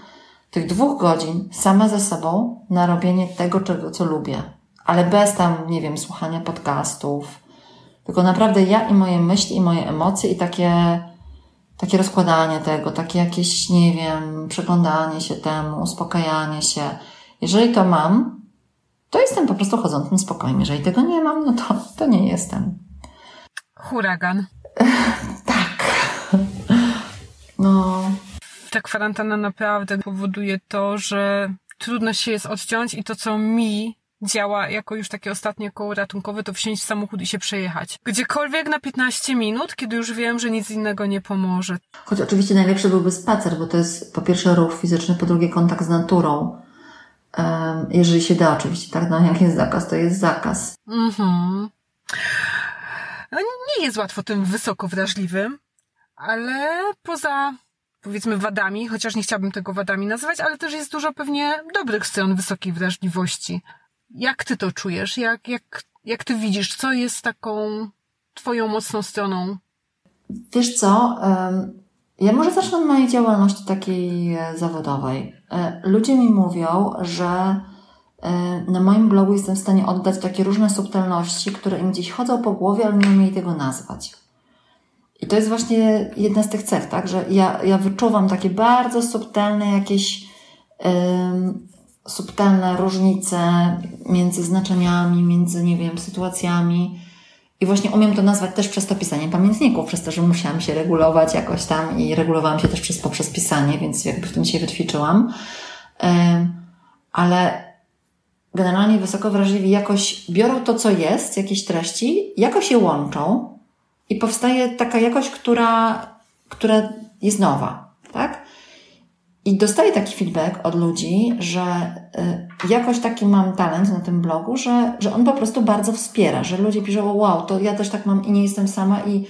tych dwóch godzin sama ze sobą na robienie tego, czego, co lubię. Ale bez tam, nie wiem, słuchania podcastów. Tylko naprawdę ja i moje myśli, i moje emocje, i takie, takie rozkładanie tego, takie jakieś, nie wiem, przeglądanie się temu, uspokajanie się. Jeżeli to mam, to jestem po prostu chodzącym spokojem. Jeżeli tego nie mam, no to, to nie jestem. Huragan. (laughs) tak. No, ta kwarantanna naprawdę powoduje to, że trudno się jest odciąć i to, co mi działa jako już takie ostatnie koło ratunkowe, to wsiąść w samochód i się przejechać. Gdziekolwiek na 15 minut, kiedy już wiem, że nic innego nie pomoże. Choć oczywiście najlepszy byłby spacer, bo to jest po pierwsze ruch fizyczny, po drugie kontakt z naturą. Um, jeżeli się da oczywiście, tak? No jak jest zakaz, to jest zakaz. Mhm. No, nie jest łatwo tym wysoko wrażliwym, ale poza powiedzmy wadami, chociaż nie chciałabym tego wadami nazywać, ale też jest dużo pewnie dobrych stron wysokiej wrażliwości. Jak ty to czujesz? Jak, jak, jak ty widzisz? Co jest taką twoją mocną stroną? Wiesz co? Ja może zacznę od mojej działalności takiej e, zawodowej. E, ludzie mi mówią, że e, na moim blogu jestem w stanie oddać takie różne subtelności, które im gdzieś chodzą po głowie, ale nie umiem tego nazwać. I to jest właśnie jedna z tych cech, tak? Że ja, ja wyczuwam takie bardzo subtelne jakieś ym, subtelne różnice między znaczeniami, między, nie wiem, sytuacjami. I właśnie umiem to nazwać też przez to pisanie pamiętników, przez to, że musiałam się regulować jakoś tam i regulowałam się też przez, poprzez pisanie, więc jakby w tym się wyćwiczyłam. Ym, ale generalnie wysoko wrażliwi jakoś biorą to, co jest, jakieś treści, jakoś je łączą i powstaje taka jakość, która, która jest nowa, tak? I dostaję taki feedback od ludzi, że y, jakoś taki mam talent na tym blogu, że, że on po prostu bardzo wspiera, że ludzie piszą, wow, to ja też tak mam i nie jestem sama i,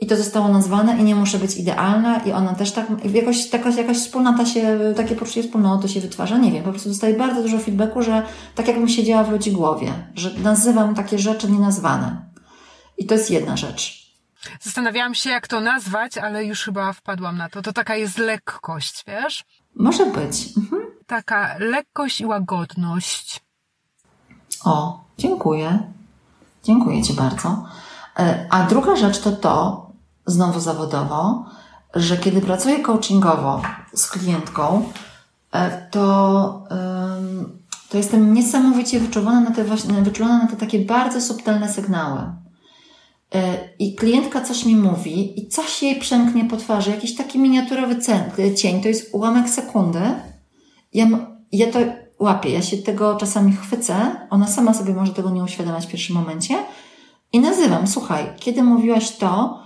i to zostało nazwane i nie muszę być idealna i ona też tak, jakoś, taka, jakaś wspólnota się, takie poczucie wspólnoty się wytwarza, nie wiem, po prostu dostaję bardzo dużo feedbacku, że tak jakbym siedziała w ludzi głowie, że nazywam takie rzeczy nienazwane. I to jest jedna rzecz. Zastanawiałam się, jak to nazwać, ale już chyba wpadłam na to. To taka jest lekkość, wiesz? Może być. Mhm. Taka lekkość i łagodność. O, dziękuję. Dziękuję Ci bardzo. E, a druga rzecz to to, znowu zawodowo, że kiedy pracuję coachingowo z klientką, e, to, to jestem niesamowicie wyczuwana na te, właśnie, wyczulona na te takie bardzo subtelne sygnały. E, i klientka coś mi mówi i coś jej przemknie po twarzy, jakiś taki miniaturowy cień, to jest ułamek sekundy. Ja ja to łapię, ja się tego czasami chwycę, ona sama sobie może tego nie uświadamiać w pierwszym momencie i nazywam, słuchaj, kiedy mówiłaś to,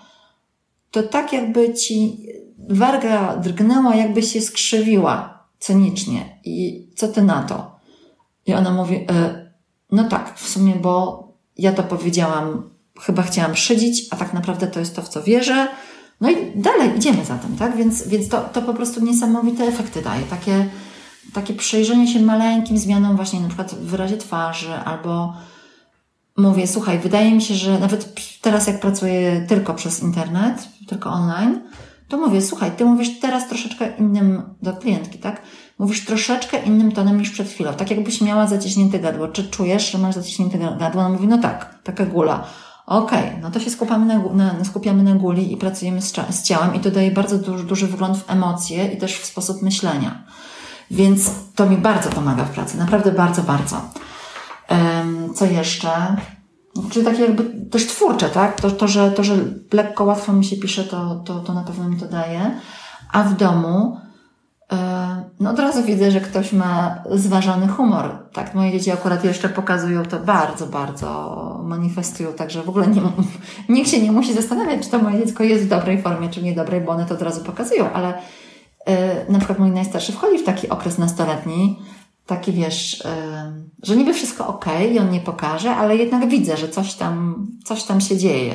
to tak jakby ci warga drgnęła, jakby się skrzywiła cynicznie. I co ty na to? I ona mówi, e, no tak, w sumie, bo ja to powiedziałam, chyba chciałam szydzić, a tak naprawdę to jest to, w co wierzę. No i dalej idziemy za tym, tak? Więc, więc to, to po prostu niesamowite efekty daje. Takie, takie przyjrzenie się maleńkim zmianom właśnie na przykład w wyrazie twarzy albo mówię, słuchaj, wydaje mi się, że nawet teraz jak pracuję tylko przez internet, tylko online, to mówię, słuchaj, ty mówisz teraz troszeczkę innym do klientki, tak? Mówisz troszeczkę innym tonem niż przed chwilą. Tak jakbyś miała zaciśnięte gadło. Czy czujesz, że masz zaciśnięte gadło? Ona mówi, no tak, taka gula. Okej, okay, no to się skupiamy na, na, skupiamy na guli i pracujemy z, z ciałem i to daje bardzo duży, duży wgląd w emocje i też w sposób myślenia. Więc to mi bardzo pomaga w pracy, naprawdę bardzo, bardzo. Um, co jeszcze? Czyli takie jakby też twórcze, tak? To, to, że, to, że lekko, łatwo mi się pisze, to, to, to na pewno mi to daje. A w domu, no od razu widzę, że ktoś ma zważony humor. Tak, moje dzieci akurat jeszcze pokazują to bardzo, bardzo manifestują, także w ogóle nie, (laughs) nikt się nie musi zastanawiać, czy to moje dziecko jest w dobrej formie, czy niedobrej, bo one to od razu pokazują, ale e, na przykład mój najstarszy wchodzi w taki okres nastoletni, taki wiesz, że niby wszystko ok i on nie pokaże, ale jednak widzę, że coś tam, coś tam się dzieje.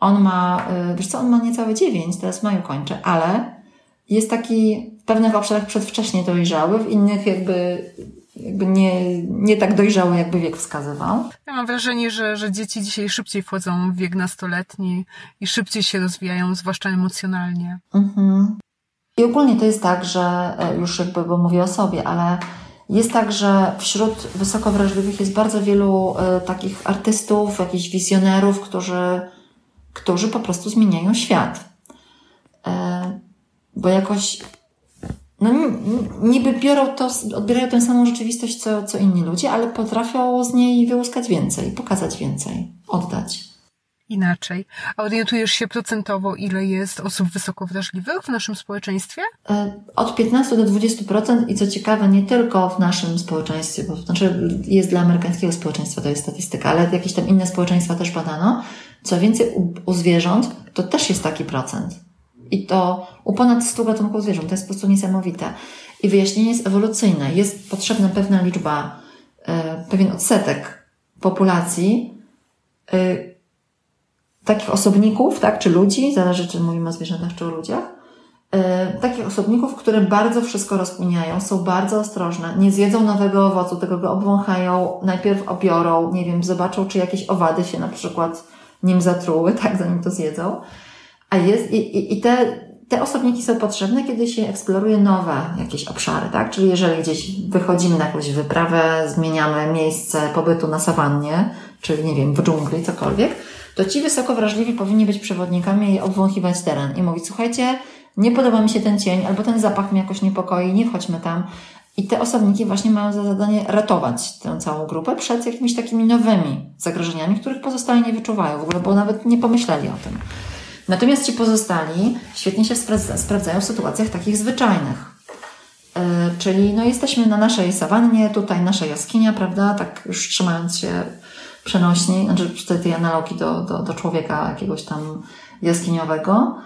On ma, wiesz co, on ma niecałe dziewięć, teraz maju kończę, ale jest taki pewnych obszarach przedwcześnie dojrzały, w innych jakby, jakby nie, nie tak dojrzały, jakby wiek wskazywał. Ja mam wrażenie, że, że dzieci dzisiaj szybciej wchodzą w wiek nastoletni i szybciej się rozwijają, zwłaszcza emocjonalnie. Mhm. I ogólnie to jest tak, że e, już jakby, bo mówię o sobie, ale jest tak, że wśród wysoko wrażliwych jest bardzo wielu y, takich artystów, jakichś wizjonerów, którzy, którzy po prostu zmieniają świat. Y, bo jakoś no, niby biorą to, odbierają tę samą rzeczywistość co, co inni ludzie, ale potrafią z niej wyłuskać więcej, pokazać więcej, oddać inaczej. A orientujesz się procentowo, ile jest osób wysoko wrażliwych w naszym społeczeństwie? E, od 15 do 20% i co ciekawe, nie tylko w naszym społeczeństwie, bo to znaczy jest dla amerykańskiego społeczeństwa, to jest statystyka, ale jakieś tam inne społeczeństwa też badano. Co więcej, u, u zwierząt to też jest taki procent. I to u ponad 100 gatunków zwierząt. To jest po prostu niesamowite. I wyjaśnienie jest ewolucyjne. Jest potrzebna pewna liczba, e, pewien odsetek populacji, e, takich osobników, tak, czy ludzi, zależy czy mówimy o zwierzętach, czy o ludziach, yy, takich osobników, które bardzo wszystko rozkminiają, są bardzo ostrożne, nie zjedzą nowego owocu, tego go obwąchają, najpierw obiorą, nie wiem, zobaczą, czy jakieś owady się na przykład nim zatruły, (laughs) tak, zanim to zjedzą. A jest, i, i, te, te osobniki są potrzebne, kiedy się eksploruje nowe jakieś obszary, tak? Czyli jeżeli gdzieś wychodzimy na jakąś wyprawę, zmieniamy miejsce pobytu na sawannie, czyli nie wiem, w dżungli, cokolwiek, to ci wysoko wrażliwi powinni być przewodnikami i obwąchiwać teren i mówić, słuchajcie, nie podoba mi się ten cień, albo ten zapach mnie jakoś niepokoi, nie wchodźmy tam. I te osobniki właśnie mają za zadanie ratować tę całą grupę przed jakimiś takimi nowymi zagrożeniami, których pozostali nie wyczuwają w ogóle, bo nawet nie pomyśleli o tym. Natomiast ci pozostali świetnie się sprawdzają w sytuacjach takich zwyczajnych. Yy, czyli no, jesteśmy na naszej sawannie, tutaj nasza jaskinia, prawda, tak już trzymając się przenośni, znaczy tej, tej analogii do, do, do człowieka jakiegoś tam jaskiniowego.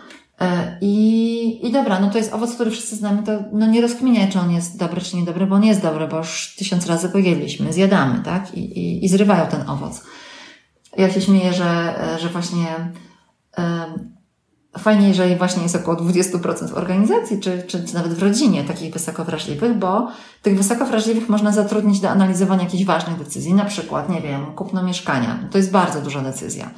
E, I, I dobra, no to jest owoc, który wszyscy znamy, to no nie rozkminiaj, czy on jest dobry, czy niedobry, bo on jest dobry, bo już tysiąc razy go jedliśmy, zjadamy, tak? I, i, i zrywają ten owoc. Ja się śmieję, że, że właśnie Fajnie, jeżeli właśnie jest około 20% w organizacji, czy, czy, nawet w rodzinie takich wysoko wrażliwych, bo tych wysoko wrażliwych można zatrudnić do analizowania jakichś ważnych decyzji, na przykład, nie wiem, kupno mieszkania. To jest bardzo duża decyzja.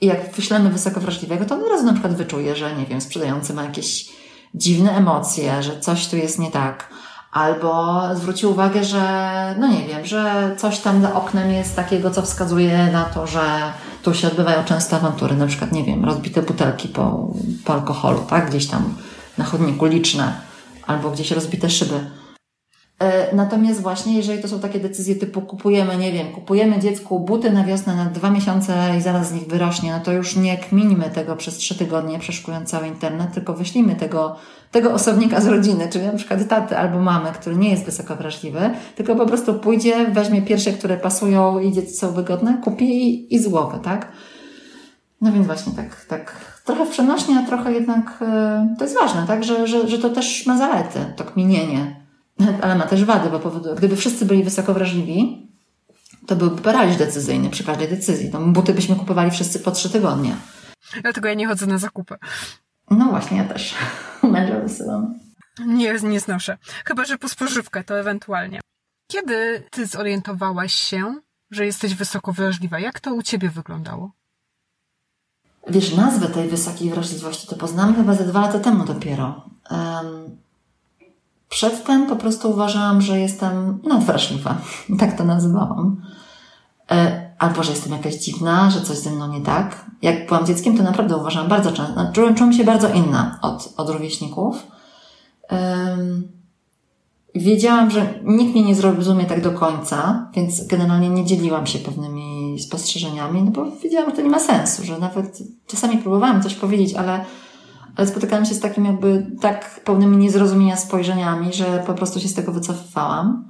I jak wyślemy wysoko wrażliwego, to on od razu na przykład wyczuje, że, nie wiem, sprzedający ma jakieś dziwne emocje, że coś tu jest nie tak Albo zwróci uwagę, że, no nie wiem, że coś tam za oknem jest takiego, co wskazuje na to, że tu się odbywają często awantury, na przykład, nie wiem, rozbite butelki po, po alkoholu, tak? Gdzieś tam na chodniku liczne, albo gdzieś rozbite szyby. E, natomiast właśnie, jeżeli to są takie decyzje typu kupujemy, nie wiem, kupujemy dziecku buty na wiosnę na dwa miesiące i zaraz z nich wyrośnie, no to już nie kminimy tego przez trzy tygodnie, przeszukując cały internet, tylko wyślijmy tego, tego osobnika z rodziny, czyli na przykład taty albo mamy, który nie jest wysoko wrażliwy, tylko po prostu pójdzie, weźmie pierwsze, które pasują i dzieci są wygodne, kupi i, i tak? No więc właśnie tak, tak trochę w przenośnie, a trochę jednak e, to jest ważne, tak? Że, że, że to też ma zalety, to kminienie ale ma też wady, bo powoduje, gdyby wszyscy byli wysoko wrażliwi, to byłby paraliż decyzyjny przy każdej decyzji. To buty byśmy kupowali wszyscy po trzy tygodnie. Dlatego ja nie chodzę na zakupy. No właśnie, ja też. (laughs) Męża wysyłam. Nie, nie znoszę. Chyba, że po spożywkę to ewentualnie. Kiedy ty zorientowałaś się, że jesteś wysoko wrażliwa? Jak to u ciebie wyglądało? Wiesz, nazwę tej wysokiej wrażliwości to poznałam chyba ze dwa lata temu dopiero. Um, Przedtem po prostu uważałam, że jestem nadwrażliwa. (laughs) Tak to nazywałam. E, albo, że jestem jakaś dziwna, że coś ze mną nie tak. Jak byłam dzieckiem, to naprawdę uważałam bardzo często, no, czułam, czułam się bardzo inna od, od rówieśników. Wiedziałam, że nikt mnie nie zrozumie tak do końca, więc generalnie nie dzieliłam się pewnymi spostrzeżeniami, no bo wiedziałam, że to nie ma sensu, że nawet czasami próbowałam coś powiedzieć, ale ale spotykałam się z takim jakby tak pełnymi niezrozumienia spojrzeniami, że po prostu się z tego wycofywałam.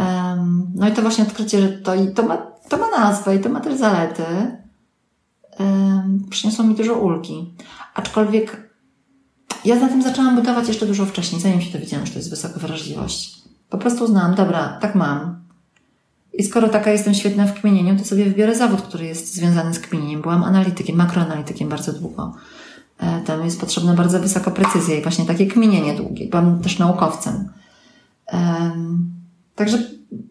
Um, no i to właśnie odkrycie, że to, i to, ma, to ma nazwę i to ma też zalety, um, przyniosło mi dużo ulgi. Aczkolwiek ja na tym zaczęłam budować jeszcze dużo wcześniej, zanim się dowiedziałam, że to jest wysoka wrażliwość. Po prostu uznałam, dobra, tak mam. I skoro taka jestem świetna w kminieniu, to sobie wybiorę zawód, który jest związany z kminieniem. Byłam analitykiem, makroanalitykiem bardzo długo. E, tam jest potrzebna bardzo wysoka precyzja i właśnie takie kminienie długie. Byłam też naukowcem. Także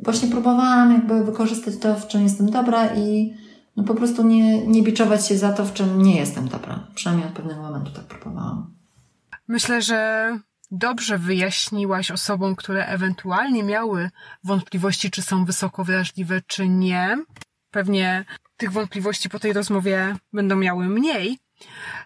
właśnie próbowałam jakby wykorzystać to, w czym jestem dobra i no po prostu nie, nie biczować się za to, w czym nie jestem dobra. Przynajmniej od pewnego momentu tak próbowałam. Myślę, że dobrze wyjaśniłaś osobom, które ewentualnie miały wątpliwości, czy są wysoko wrażliwe, czy nie. Pewnie tych wątpliwości po tej rozmowie będą miały mniej,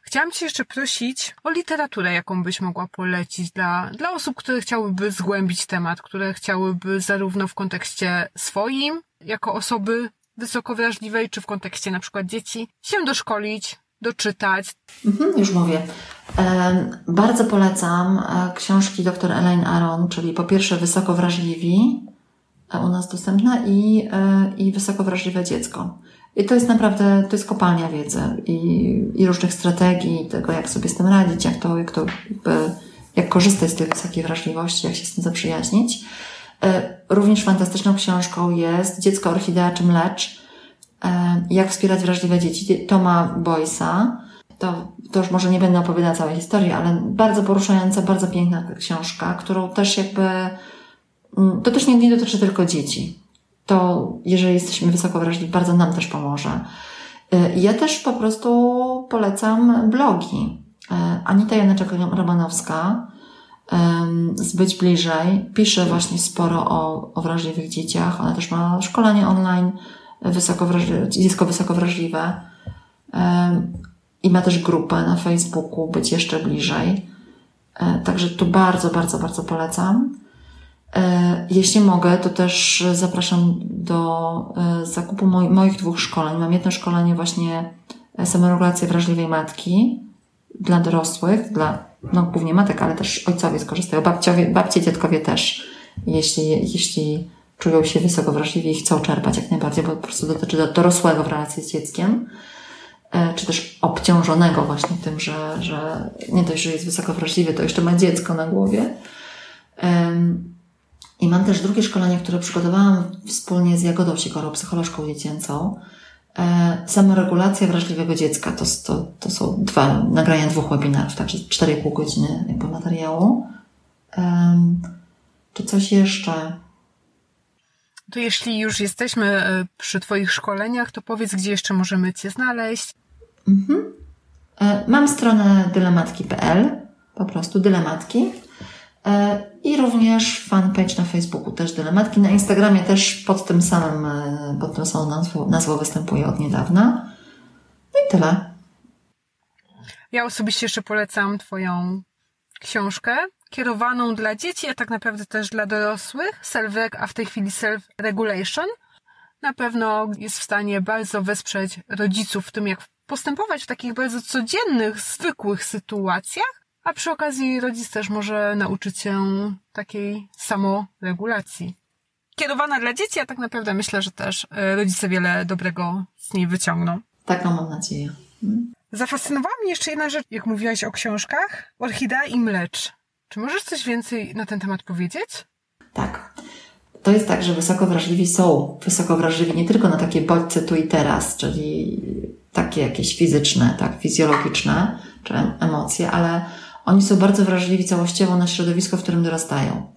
Chciałam Cię jeszcze prosić o literaturę, jaką byś mogła polecić dla, dla osób, które chciałyby zgłębić temat, które chciałyby zarówno w kontekście swoim, jako osoby wysoko wrażliwej, czy w kontekście na przykład dzieci, się doszkolić, doczytać. Mhm, już mówię. Bardzo polecam e, książki dr Elaine Aron, czyli po pierwsze Wysoko Wrażliwi, e, u nas dostępna, i, e, i Wysoko Wrażliwe Dziecko. I to jest naprawdę, to jest kopalnia wiedzy i, i różnych strategii, tego jak sobie z tym radzić, jak to, jak to, jakby, jak korzystać z tej wysokiej wrażliwości, jak się z tym zaprzyjaźnić. E, również fantastyczną książką jest Dziecko Orchidea czym lecz. E, jak wspierać wrażliwe dzieci Toma Boysa. To, to już może nie będę opowiadała całej historii, ale bardzo poruszająca, bardzo piękna książka, którą też jakby, mm, to też nie, nie dotyczy tylko dzieci to jeżeli jesteśmy wysoko wrażliwi, bardzo nam też pomoże. Y, ja też po prostu polecam blogi. Y, Anita Janeczek-Romanowska z Być Bliżej pisze właśnie sporo o, o wrażliwych dzieciach. Ona też ma szkolenie online wysoko wrażliwe, dziecko wysoko wrażliwe i ma też grupę na Facebooku Być Jeszcze Bliżej. Y, także tu bardzo, bardzo, bardzo polecam. E, jeśli mogę, to też zapraszam do e, zakupu moich dwóch szkoleń. Mam jedno szkolenie właśnie e, samoregulacja wrażliwej matki dla dorosłych, dla no, głównie matek, ale też ojcowie skorzystają, babciowie, babcie, dziadkowie też, jeśli, jeśli czują się wysoko wrażliwi i chcą czerpać jak najbardziej, bo po prostu dotyczy do dorosłego w relacji z dzieckiem, czy też obciążonego właśnie tym, że, że nie dość, że jest wysoko wrażliwy, to jeszcze ma dziecko na głowie. I mam też drugie szkolenie, które przygotowałam wspólnie z Jagodą Sikorą, psycholożką dziecięcą. E, samoregulacja wrażliwego dziecka. To, to, to są dwa nagrania dwóch webinarów, także 4,5 godziny jakby materiału. Um, czy coś jeszcze? To jeśli już jesteśmy e, przy Twoich szkoleniach, to powiedz, gdzie jeszcze możemy Cię znaleźć. Mhm. E, mam stronę dylematki.pl, po prostu dylematki. E, I również fanpage na Facebooku też Dylematki. Na Instagramie też pod tym samym, e, pod tym samą nazwą, nazwą występuje od niedawna. No i tyle. Ja osobiście jeszcze polecam Twoją książkę kierowaną dla dzieci, a tak naprawdę też dla dorosłych, self a w tej chwili self-regulation, na pewno jest w stanie bardzo wesprzeć rodziców w tym, jak postępować w takich bardzo codziennych, zwykłych sytuacjach, a przy okazji rodzic też może nauczyć się takiej samoregulacji. Kierowana dla dzieci, a tak naprawdę myślę, że też e, rodzice wiele dobrego z niej wyciągną. Taką mam nadzieję. Hmm? Zafascynowała mnie jeszcze jedna rzecz, jak mówiłaś o książkach. Orchidea i mlecz. Czy możesz coś więcej na ten temat powiedzieć? Tak. To jest tak, że wysoko wrażliwi są wysoko wrażliwi nie tylko na takie bodźce tu i teraz, czyli takie jakieś fizyczne, tak, fizjologiczne, czy emocje, ale oni są bardzo wrażliwi całościowo na środowisko, w którym dorastają.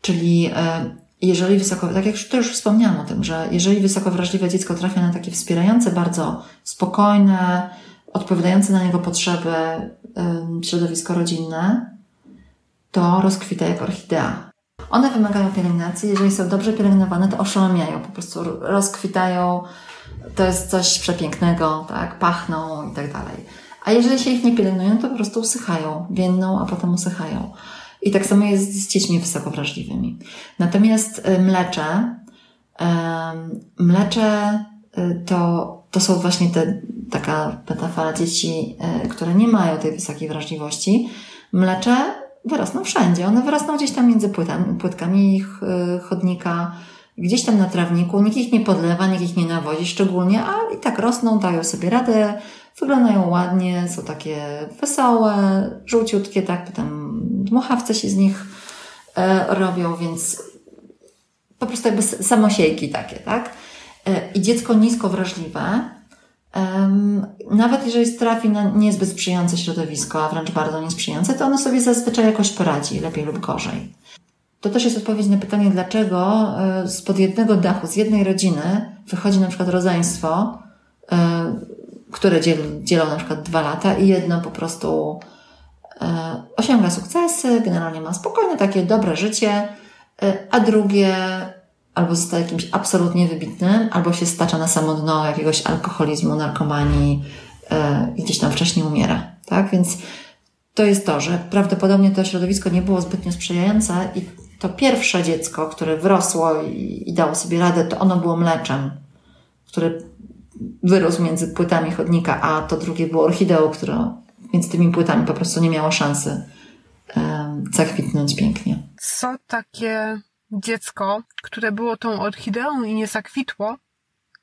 Czyli e, jeżeli wysoko, tak jak to już wspomniałam o tym, że jeżeli wysoko wrażliwe dziecko trafia na takie wspierające, bardzo spokojne, odpowiadające na jego potrzeby środowisko rodzinne, to rozkwita jak orchidea. One wymagają pielęgnacji. Jeżeli są dobrze pielęgnowane, to oszałamiają, po prostu rozkwitają. To jest coś przepięknego, tak? Pachną i tak dalej. A jeżeli się ich nie pielęgnuje, to po prostu usychają. Więdną, a potem usychają. I tak samo jest z dziećmi wysoko wrażliwymi. Natomiast y, mlecze, mlecze y, to, to są właśnie te, taka metafora dzieci, y, które nie mają tej wysokiej wrażliwości. Mlecze wyrosną wszędzie. One wyrosną gdzieś tam między płytami, płytkami chodnika, gdzieś tam na trawniku. Nikt ich nie podlewa, nikt ich nie nawozi szczególnie, a i tak rosną, dają sobie radę, wyglądają ładnie, są takie wesołe, żółciutkie, tak, potem dmuchawce się z nich e, robią, więc po prostu jakby samosiejki takie, tak? E, I dziecko nisko wrażliwe, nawet jeżeli trafi na niezbyt sprzyjające środowisko, a wręcz bardzo niesprzyjające, to ono sobie zazwyczaj jakoś poradzi, lepiej lub gorzej. To też jest odpowiedź na pytanie, dlaczego e, spod jednego dachu, z jednej rodziny wychodzi na przykład rodzeństwo, które dzielą na przykład dwa lata i jedno po prostu E, osiąga sukcesy, generalnie ma spokojne, takie dobre życie, e, a drugie albo zostaje jakimś absolutnie wybitnym, albo się stacza na samo dno jakiegoś alkoholizmu, narkomanii, e, gdzieś tam wcześniej umiera. Tak? Więc to jest to, że prawdopodobnie to środowisko nie było zbytnio sprzyjające i to pierwsze dziecko, które wrosło i, i dało sobie radę, to ono było mleczem, które wyrósł między płytami chodnika, a to drugie było orchideą, która między tymi płytami po prostu nie miało szansy zakwitnąć pięknie. Co takie dziecko, które było tą orchideą i nie zakwitło,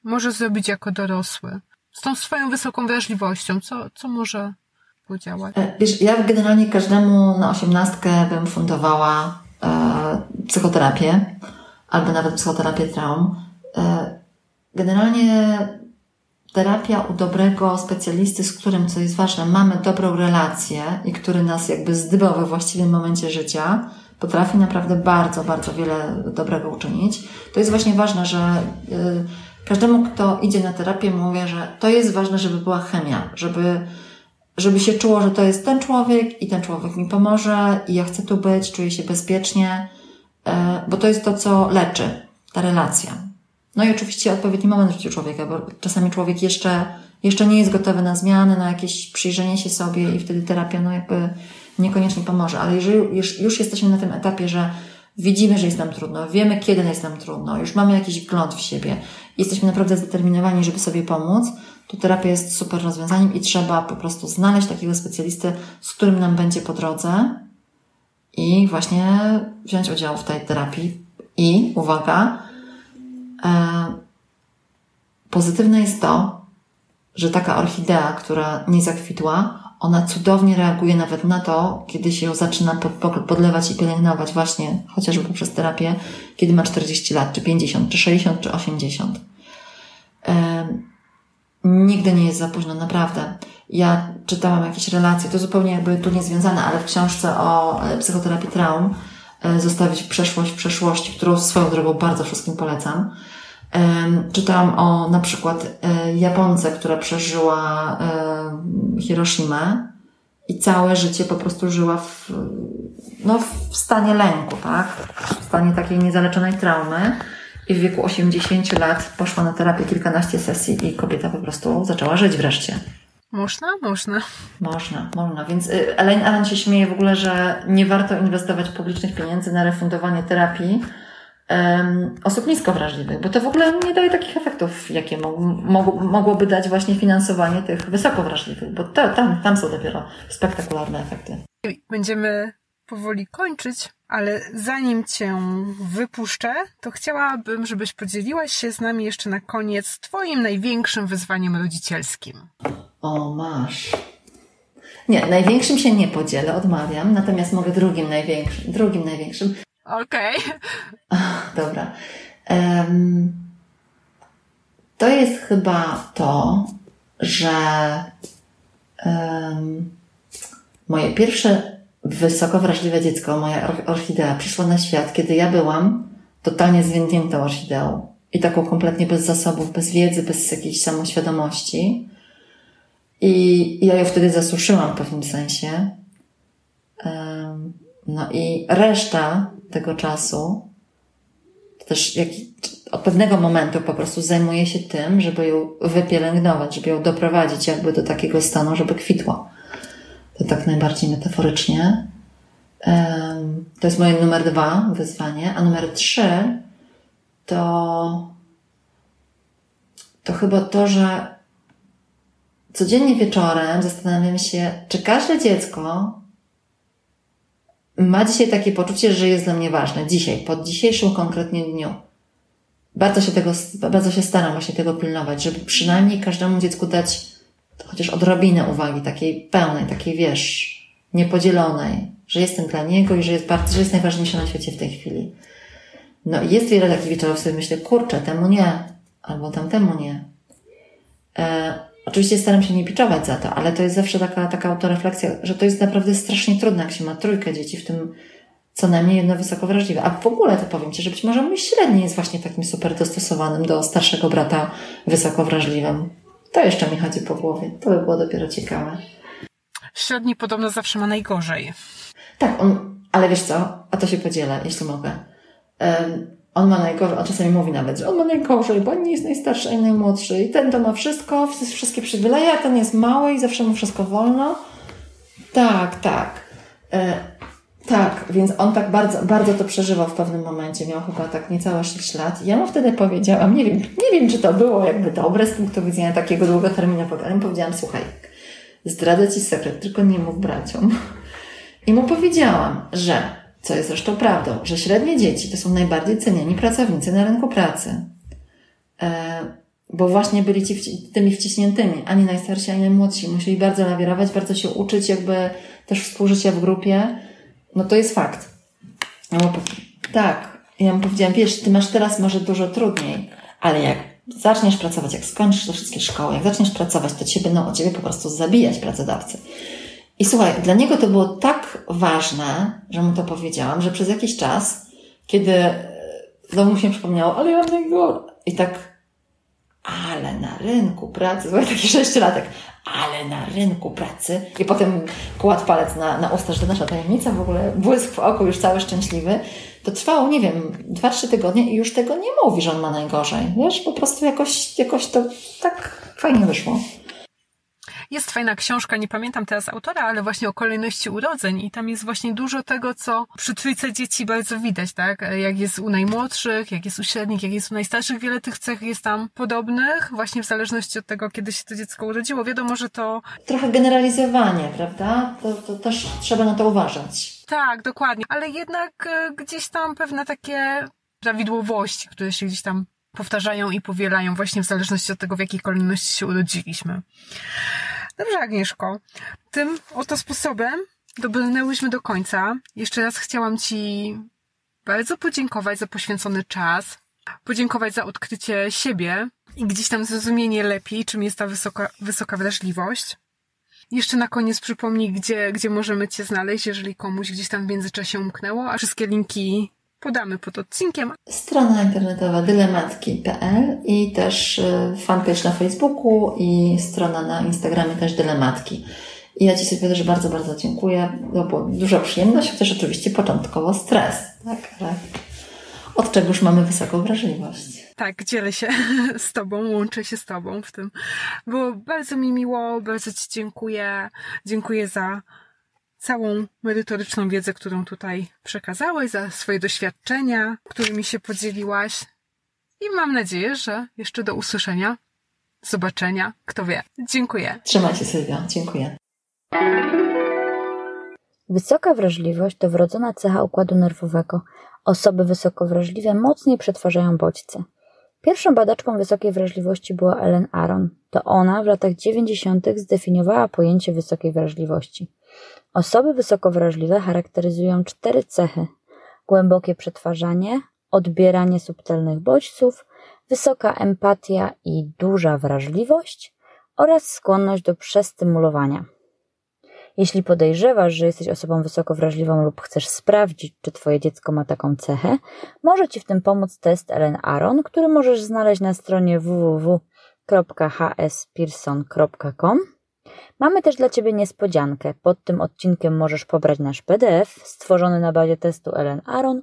może zrobić jako dorosły? Z tą swoją wysoką wrażliwością, co, co może podziałać? E, wiesz, ja generalnie każdemu na osiemnastkę bym fundowała e, psychoterapię albo nawet psychoterapię traum. E, generalnie terapia u dobrego specjalisty, z którym, co jest ważne, mamy dobrą relację i który nas jakby zdybał we właściwym momencie życia, potrafi naprawdę bardzo, bardzo wiele dobrego uczynić. To jest właśnie ważne, że y, każdemu, kto idzie na terapię, mówię, że to jest ważne, żeby była chemia, żeby, żeby się czuło, że to jest ten człowiek i ten człowiek mi pomoże i ja chcę tu być, czuję się bezpiecznie, y, bo to jest to, co leczy, ta relacja. No i oczywiście odpowiedni moment w życiu człowieka, bo czasami człowiek jeszcze, jeszcze nie jest gotowy na zmiany, na jakieś przyjrzenie się sobie i wtedy terapia no jakby niekoniecznie pomoże. Ale jeżeli już, już jesteśmy na tym etapie, że widzimy, że jest nam trudno, wiemy, kiedy jest nam trudno, już mamy jakiś wgląd w siebie, jesteśmy naprawdę zdeterminowani, żeby sobie pomóc, to terapia jest super rozwiązaniem i trzeba po prostu znaleźć takiego specjalisty, z którym nam będzie po drodze i właśnie wziąć udział w tej terapii. I uwaga, pozytywne jest to, że taka orchidea, która nie zakwitła, ona cudownie reaguje nawet na to, kiedy się ją zaczyna podlewać i pielęgnować właśnie chociażby poprzez terapię, kiedy ma 40 lat, czy 50, czy 60, czy 80. E, nigdy nie jest za późno, naprawdę. Ja czytałam jakieś relacje, to zupełnie jakby tu niezwiązane, ale w książce o e, psychoterapii traum zostawić przeszłość w przeszłości, którą swoją drogą bardzo wszystkim polecam. Czytałam o na przykład e, Japonce, która przeżyła Hiroshimę i całe życie po prostu żyła w, no, w stanie lęku, tak? W stanie takiej niezaleczonej traumy. I w wieku 80 lat poszła na terapię kilkanaście sesji i kobieta po prostu zaczęła żyć wreszcie. Można? Można. Można, można. Więc y, Elaine Alan się śmieje w ogóle, że nie warto inwestować publicznych pieniędzy na refundowanie terapii um, osób nisko wrażliwych, bo to w ogóle nie daje takich efektów, jakie mo mo mogłoby dać właśnie finansowanie tych wysoko wrażliwych, bo to, tam, tam są dopiero spektakularne efekty. Będziemy powoli kończyć, ale zanim Cię wypuszczę, to chciałabym, żebyś podzieliłaś się z nami jeszcze na koniec Twoim największym wyzwaniem rodzicielskim. O, masz. Nie, największym się nie podzielę, odmawiam, natomiast mogę drugim największym. Drugim największym. Okej. Okay. Dobra. Um, to jest chyba to, że um, moje pierwsze wysoko wrażliwe dziecko, moja orchidea, przyszła na świat, kiedy ja byłam totalnie zwiędniętą orchideą i taką kompletnie bez zasobów, bez wiedzy, bez jakiejś samoświadomości. I ja ją wtedy zasuszyłam w pewnym sensie. No i reszta tego czasu, też jak, od pewnego momentu po prostu zajmuje się tym, żeby ją wypielęgnować, żeby ją doprowadzić jakby do takiego stanu, żeby kwitła. To tak najbardziej metaforycznie. To jest moje numer dwa wyzwanie, a numer trzy to, to chyba to, że codziennie wieczorem zastanawiam się, czy każde dziecko ma dzisiaj takie poczucie, że jest dla mnie ważne. Dzisiaj, pod dzisiejszym konkretnie dniu. Bardzo się tego, bardzo się staram właśnie tego pilnować, żeby przynajmniej każdemu dziecku dać chociaż odrobinę uwagi, takiej pełnej, takiej wiesz, niepodzielonej, że jestem dla niego i że jest bardzo, że jest najważniejszy na świecie w tej chwili. No i jest wiele takich wieczorów, sobie myślę, kurczę, temu nie, albo tamtemu nie. E, Oczywiście staram się nie biczować za to, ale to jest zawsze taka, taka autorefleksja, że to jest naprawdę strasznie trudne, jak się ma trójkę dzieci, w tym co najmniej jedno wysoko wrażliwe. A w ogóle to powiem Ci, że być może mój średni jest właśnie takim super dostosowanym do starszego brata wysoko wrażliwym. To jeszcze mi chodzi po głowie. To by było dopiero ciekawe. Średni podobno zawsze ma najgorzej. Tak, on, ale wiesz co? A to się podzielę, jeśli mogę. Um, on ma najgorzej, on czasami mówi nawet, że on ma najgorzej, bo on nie jest najstarszy i najmłodszy. I ten to ma wszystko, wszystkie przywileje, a ten jest mały i zawsze mu wszystko wolno. Tak, tak. Tak, więc on tak bardzo, bardzo to przeżywał w pewnym momencie. Miał chyba tak niecałe 6 lat. Ja mu wtedy powiedziałam, nie wiem, nie wiem, czy to było jakby dobre z punktu widzenia takiego długoterminowego, ale mu powiedziałam, słuchaj, zdradzę Ci sekret, tylko nie mów braciom. I mu powiedziałam, że co jest zresztą prawdą, że średnie dzieci to są najbardziej cenieni pracownicy na rynku pracy. E, bo właśnie byli ci tymi wciśniętymi, ani najstarsi, ani najmłodsi. Musieli bardzo lawirować, bardzo się uczyć, jakby też współżycia w grupie. No to jest fakt. Ja mu, tak. Ja mu powiedziałam, wiesz, ty masz teraz może dużo trudniej, ale jak zaczniesz pracować, jak skończysz te wszystkie szkoły, jak zaczniesz pracować, to cię będą o ciebie po prostu zabijać pracodawcy. I słuchaj, dla niego to było tak ważne, że mu to powiedziałam, że przez jakiś czas, kiedy znowu mu się przypomniało, ale ja mam najgorzej. I tak, ale na rynku pracy, słuchaj, taki sześciolatek, ale na rynku pracy. I potem kładł palec na, na usta, że to nasza tajemnica, w ogóle błysk w oku, już cały szczęśliwy. To trwało, nie wiem, dwa, trzy tygodnie i już tego nie mówi, że on ma najgorzej. Wiesz, po prostu jakoś, jakoś to tak fajnie wyszło. Jest fajna książka, nie pamiętam teraz autora, ale właśnie o kolejności urodzeń i tam jest właśnie dużo tego, co przy trójce dzieci bardzo widać, tak? Jak jest u najmłodszych, jak jest u średnich, jak jest u najstarszych, wiele tych cech jest tam podobnych, właśnie w zależności od tego, kiedy się to dziecko urodziło. Wiadomo, że to... Trochę generalizowanie, prawda? To, to też trzeba na to uważać. Tak, dokładnie. Ale jednak e, gdzieś tam pewne takie prawidłowości, które się gdzieś tam powtarzają i powielają właśnie w zależności od tego, w jakiej kolejności się urodziliśmy. Dobrze, Agnieszko. Tym oto sposobem dobrnęłyśmy do końca. Jeszcze raz chciałam Ci bardzo podziękować za poświęcony czas, podziękować za odkrycie siebie i gdzieś tam zrozumienie lepiej, czym jest ta wysoka, wysoka wrażliwość. Jeszcze na koniec przypomnij, gdzie, gdzie możemy Cię znaleźć, jeżeli komuś gdzieś tam w międzyczasie umknęło, a wszystkie linki podamy pod odcinkiem. Strona internetowa dylematki.pl i też y, fanpage na Facebooku i strona na Instagramie też dylematki. I ja Ci sobie też bardzo, bardzo dziękuję. To była duża przyjemność, chociaż oczywiście początkowo stres, tak? Ale od czegoż mamy wysoką wrażliwość. Tak, dzielę się (laughs) z Tobą, łączę się z Tobą w tym. Było bardzo mi miło, bardzo Ci dziękuję. Dziękuję za całą merytoryczną wiedzę, którą tutaj przekazałeś, za swoje doświadczenia, którymi się podzieliłaś. I mam nadzieję, że jeszcze do usłyszenia, zobaczenia, kto wie. Dziękuję. Trzymaj się, Sylwia. Dziękuję. Wysoka wrażliwość to wrodzona cecha układu nerwowego. Osoby wysoko wrażliwe mocniej przetwarzają bodźce. Pierwszą badaczką wysokiej wrażliwości była Ellen Aron. To ona w latach 90. zdefiniowała pojęcie wysokiej wrażliwości. Osoby wysoko wrażliwe charakteryzują cztery cechy: głębokie przetwarzanie, odbieranie subtelnych bodźców, wysoka empatia i duża wrażliwość oraz skłonność do przestymulowania. Jeśli podejrzewasz, że jesteś osobą wysoko wrażliwą lub chcesz sprawdzić, czy twoje dziecko ma taką cechę, może ci w tym pomóc test Ellen Aron, który możesz znaleźć na stronie www.hspearson.com. Mamy też dla Ciebie niespodziankę. Pod tym odcinkiem możesz pobrać nasz PDF stworzony na bazie testu Ellen Aron,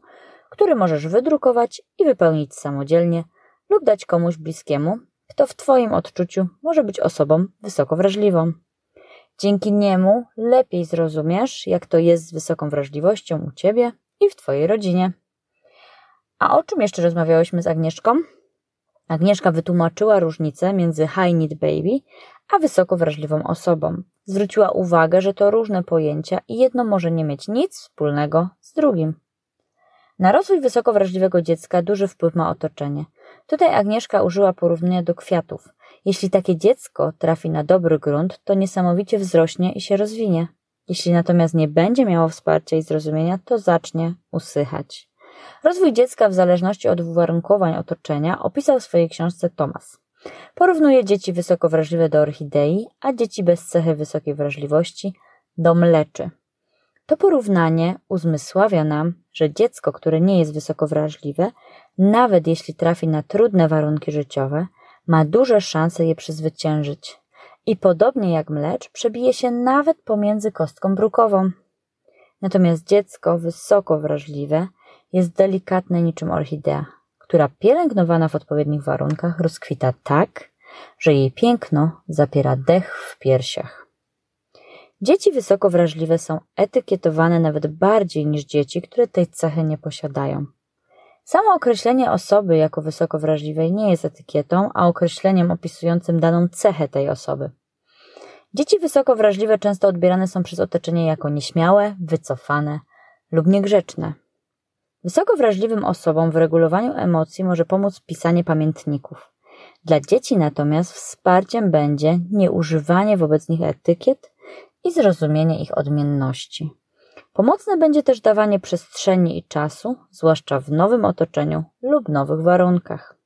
który możesz wydrukować i wypełnić samodzielnie lub dać komuś bliskiemu, kto w Twoim odczuciu może być osobą wysoko wrażliwą. Dzięki niemu lepiej zrozumiesz, jak to jest z wysoką wrażliwością u ciebie i w twojej rodzinie. A o czym jeszcze rozmawiałyśmy z Agnieszką? Agnieszka wytłumaczyła różnicę między high need baby a wysoko wrażliwą osobą. Zwróciła uwagę, że to różne pojęcia i jedno może nie mieć nic wspólnego z drugim. Na rozwój wysoko wrażliwego dziecka duży wpływ ma otoczenie. Tutaj Agnieszka użyła porównania do kwiatów – jeśli takie dziecko trafi na dobry grunt, to niesamowicie wzrośnie i się rozwinie. Jeśli natomiast nie będzie miało wsparcia i zrozumienia, to zacznie usychać. Rozwój dziecka w zależności od uwarunkowań otoczenia opisał w swojej książce Thomas. Porównuje dzieci wysoko wrażliwe do orchidei, a dzieci bez cechy wysokiej wrażliwości do mleczy. To porównanie uzmysławia nam, że dziecko, które nie jest wysoko wrażliwe, nawet jeśli trafi na trudne warunki życiowe, ma duże szanse je przezwyciężyć i podobnie jak mlecz przebije się nawet pomiędzy kostką brukową. Natomiast dziecko wysoko wrażliwe jest delikatne niczym orchidea, która pielęgnowana w odpowiednich warunkach rozkwita tak, że jej piękno zapiera dech w piersiach. Dzieci wysoko wrażliwe są etykietowane nawet bardziej niż dzieci, które tej cechy nie posiadają. Samo określenie osoby jako wysoko wrażliwej nie jest etykietą, a określeniem opisującym daną cechę tej osoby. Dzieci wysoko wrażliwe często odbierane są przez otoczenie jako nieśmiałe, wycofane lub niegrzeczne. Wysoko wrażliwym osobom w regulowaniu emocji może pomóc pisanie pamiętników. Dla dzieci natomiast wsparciem będzie nieużywanie wobec nich etykiet i zrozumienie ich odmienności. Pomocne będzie też dawanie przestrzeni i czasu, zwłaszcza w nowym otoczeniu lub nowych warunkach.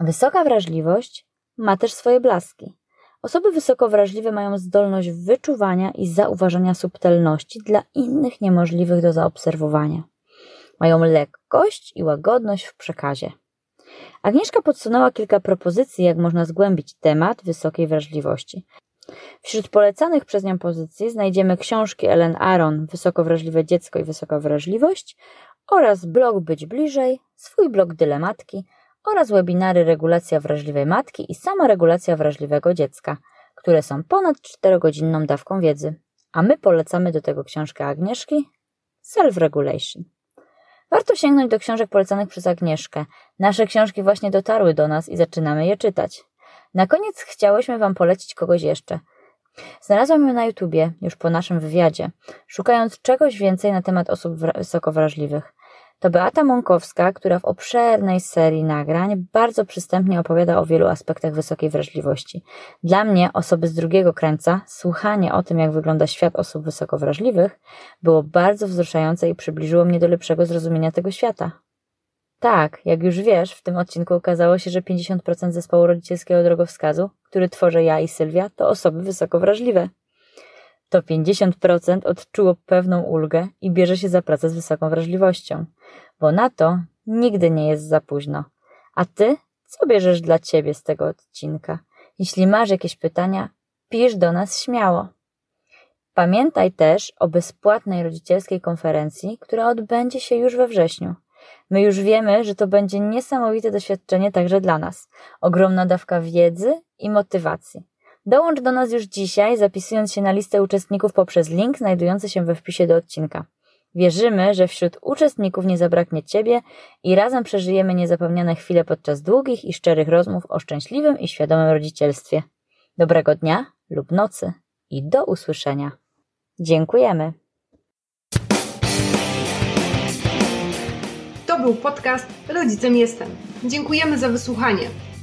Wysoka wrażliwość ma też swoje blaski. Osoby wysoko wrażliwe mają zdolność wyczuwania i zauważania subtelności dla innych niemożliwych do zaobserwowania. Mają lekkość i łagodność w przekazie. Agnieszka podsunęła kilka propozycji, jak można zgłębić temat wysokiej wrażliwości. Wśród polecanych przez nią pozycji znajdziemy książki Ellen Aron Wysoko wrażliwe dziecko i wysoka wrażliwość oraz blog Być bliżej, swój blog Dylematki oraz webinary Regulacja wrażliwej matki i sama regulacja wrażliwego dziecka, które są ponad 4-godzinną dawką wiedzy. A my polecamy do tego książkę Agnieszki Self-Regulation. Warto sięgnąć do książek polecanych przez Agnieszkę. Nasze książki właśnie dotarły do nas i zaczynamy je czytać. Na koniec chciałyśmy Wam polecić kogoś jeszcze. Znalazłam ją na YouTubie, już po naszym wywiadzie, szukając czegoś więcej na temat osób wysoko wrażliwych. To Beata Mąkowska, która w obszernej serii nagrań bardzo przystępnie opowiada o wielu aspektach wysokiej wrażliwości. Dla mnie, osoby z drugiego krańca, słuchanie o tym, jak wygląda świat osób wysoko wrażliwych, było bardzo wzruszające i przybliżyło mnie do lepszego zrozumienia tego świata. Tak, jak już wiesz, w tym odcinku okazało się, że 50% zespołu rodzicielskiego drogowskazu, który tworzę ja i Sylwia, to osoby wysoko wrażliwe. To 50% odczuło pewną ulgę i bierze się za pracę z wysoką wrażliwością, bo na to nigdy nie jest za późno. A ty, co bierzesz dla ciebie z tego odcinka? Jeśli masz jakieś pytania, pisz do nas śmiało. Pamiętaj też o bezpłatnej rodzicielskiej konferencji, która odbędzie się już we wrześniu. My już wiemy, że to będzie niesamowite doświadczenie także dla nas. Ogromna dawka wiedzy i motywacji. Dołącz do nas już dzisiaj, zapisując się na listę uczestników poprzez link znajdujący się we wpisie do odcinka. Wierzymy, że wśród uczestników nie zabraknie Ciebie i razem przeżyjemy niezapomniane chwile podczas długich i szczerych rozmów o szczęśliwym i świadomym rodzicielstwie. Dobrego dnia lub nocy i do usłyszenia. Dziękujemy. To był podcast Rodzicem Jestem. Dziękujemy za wysłuchanie.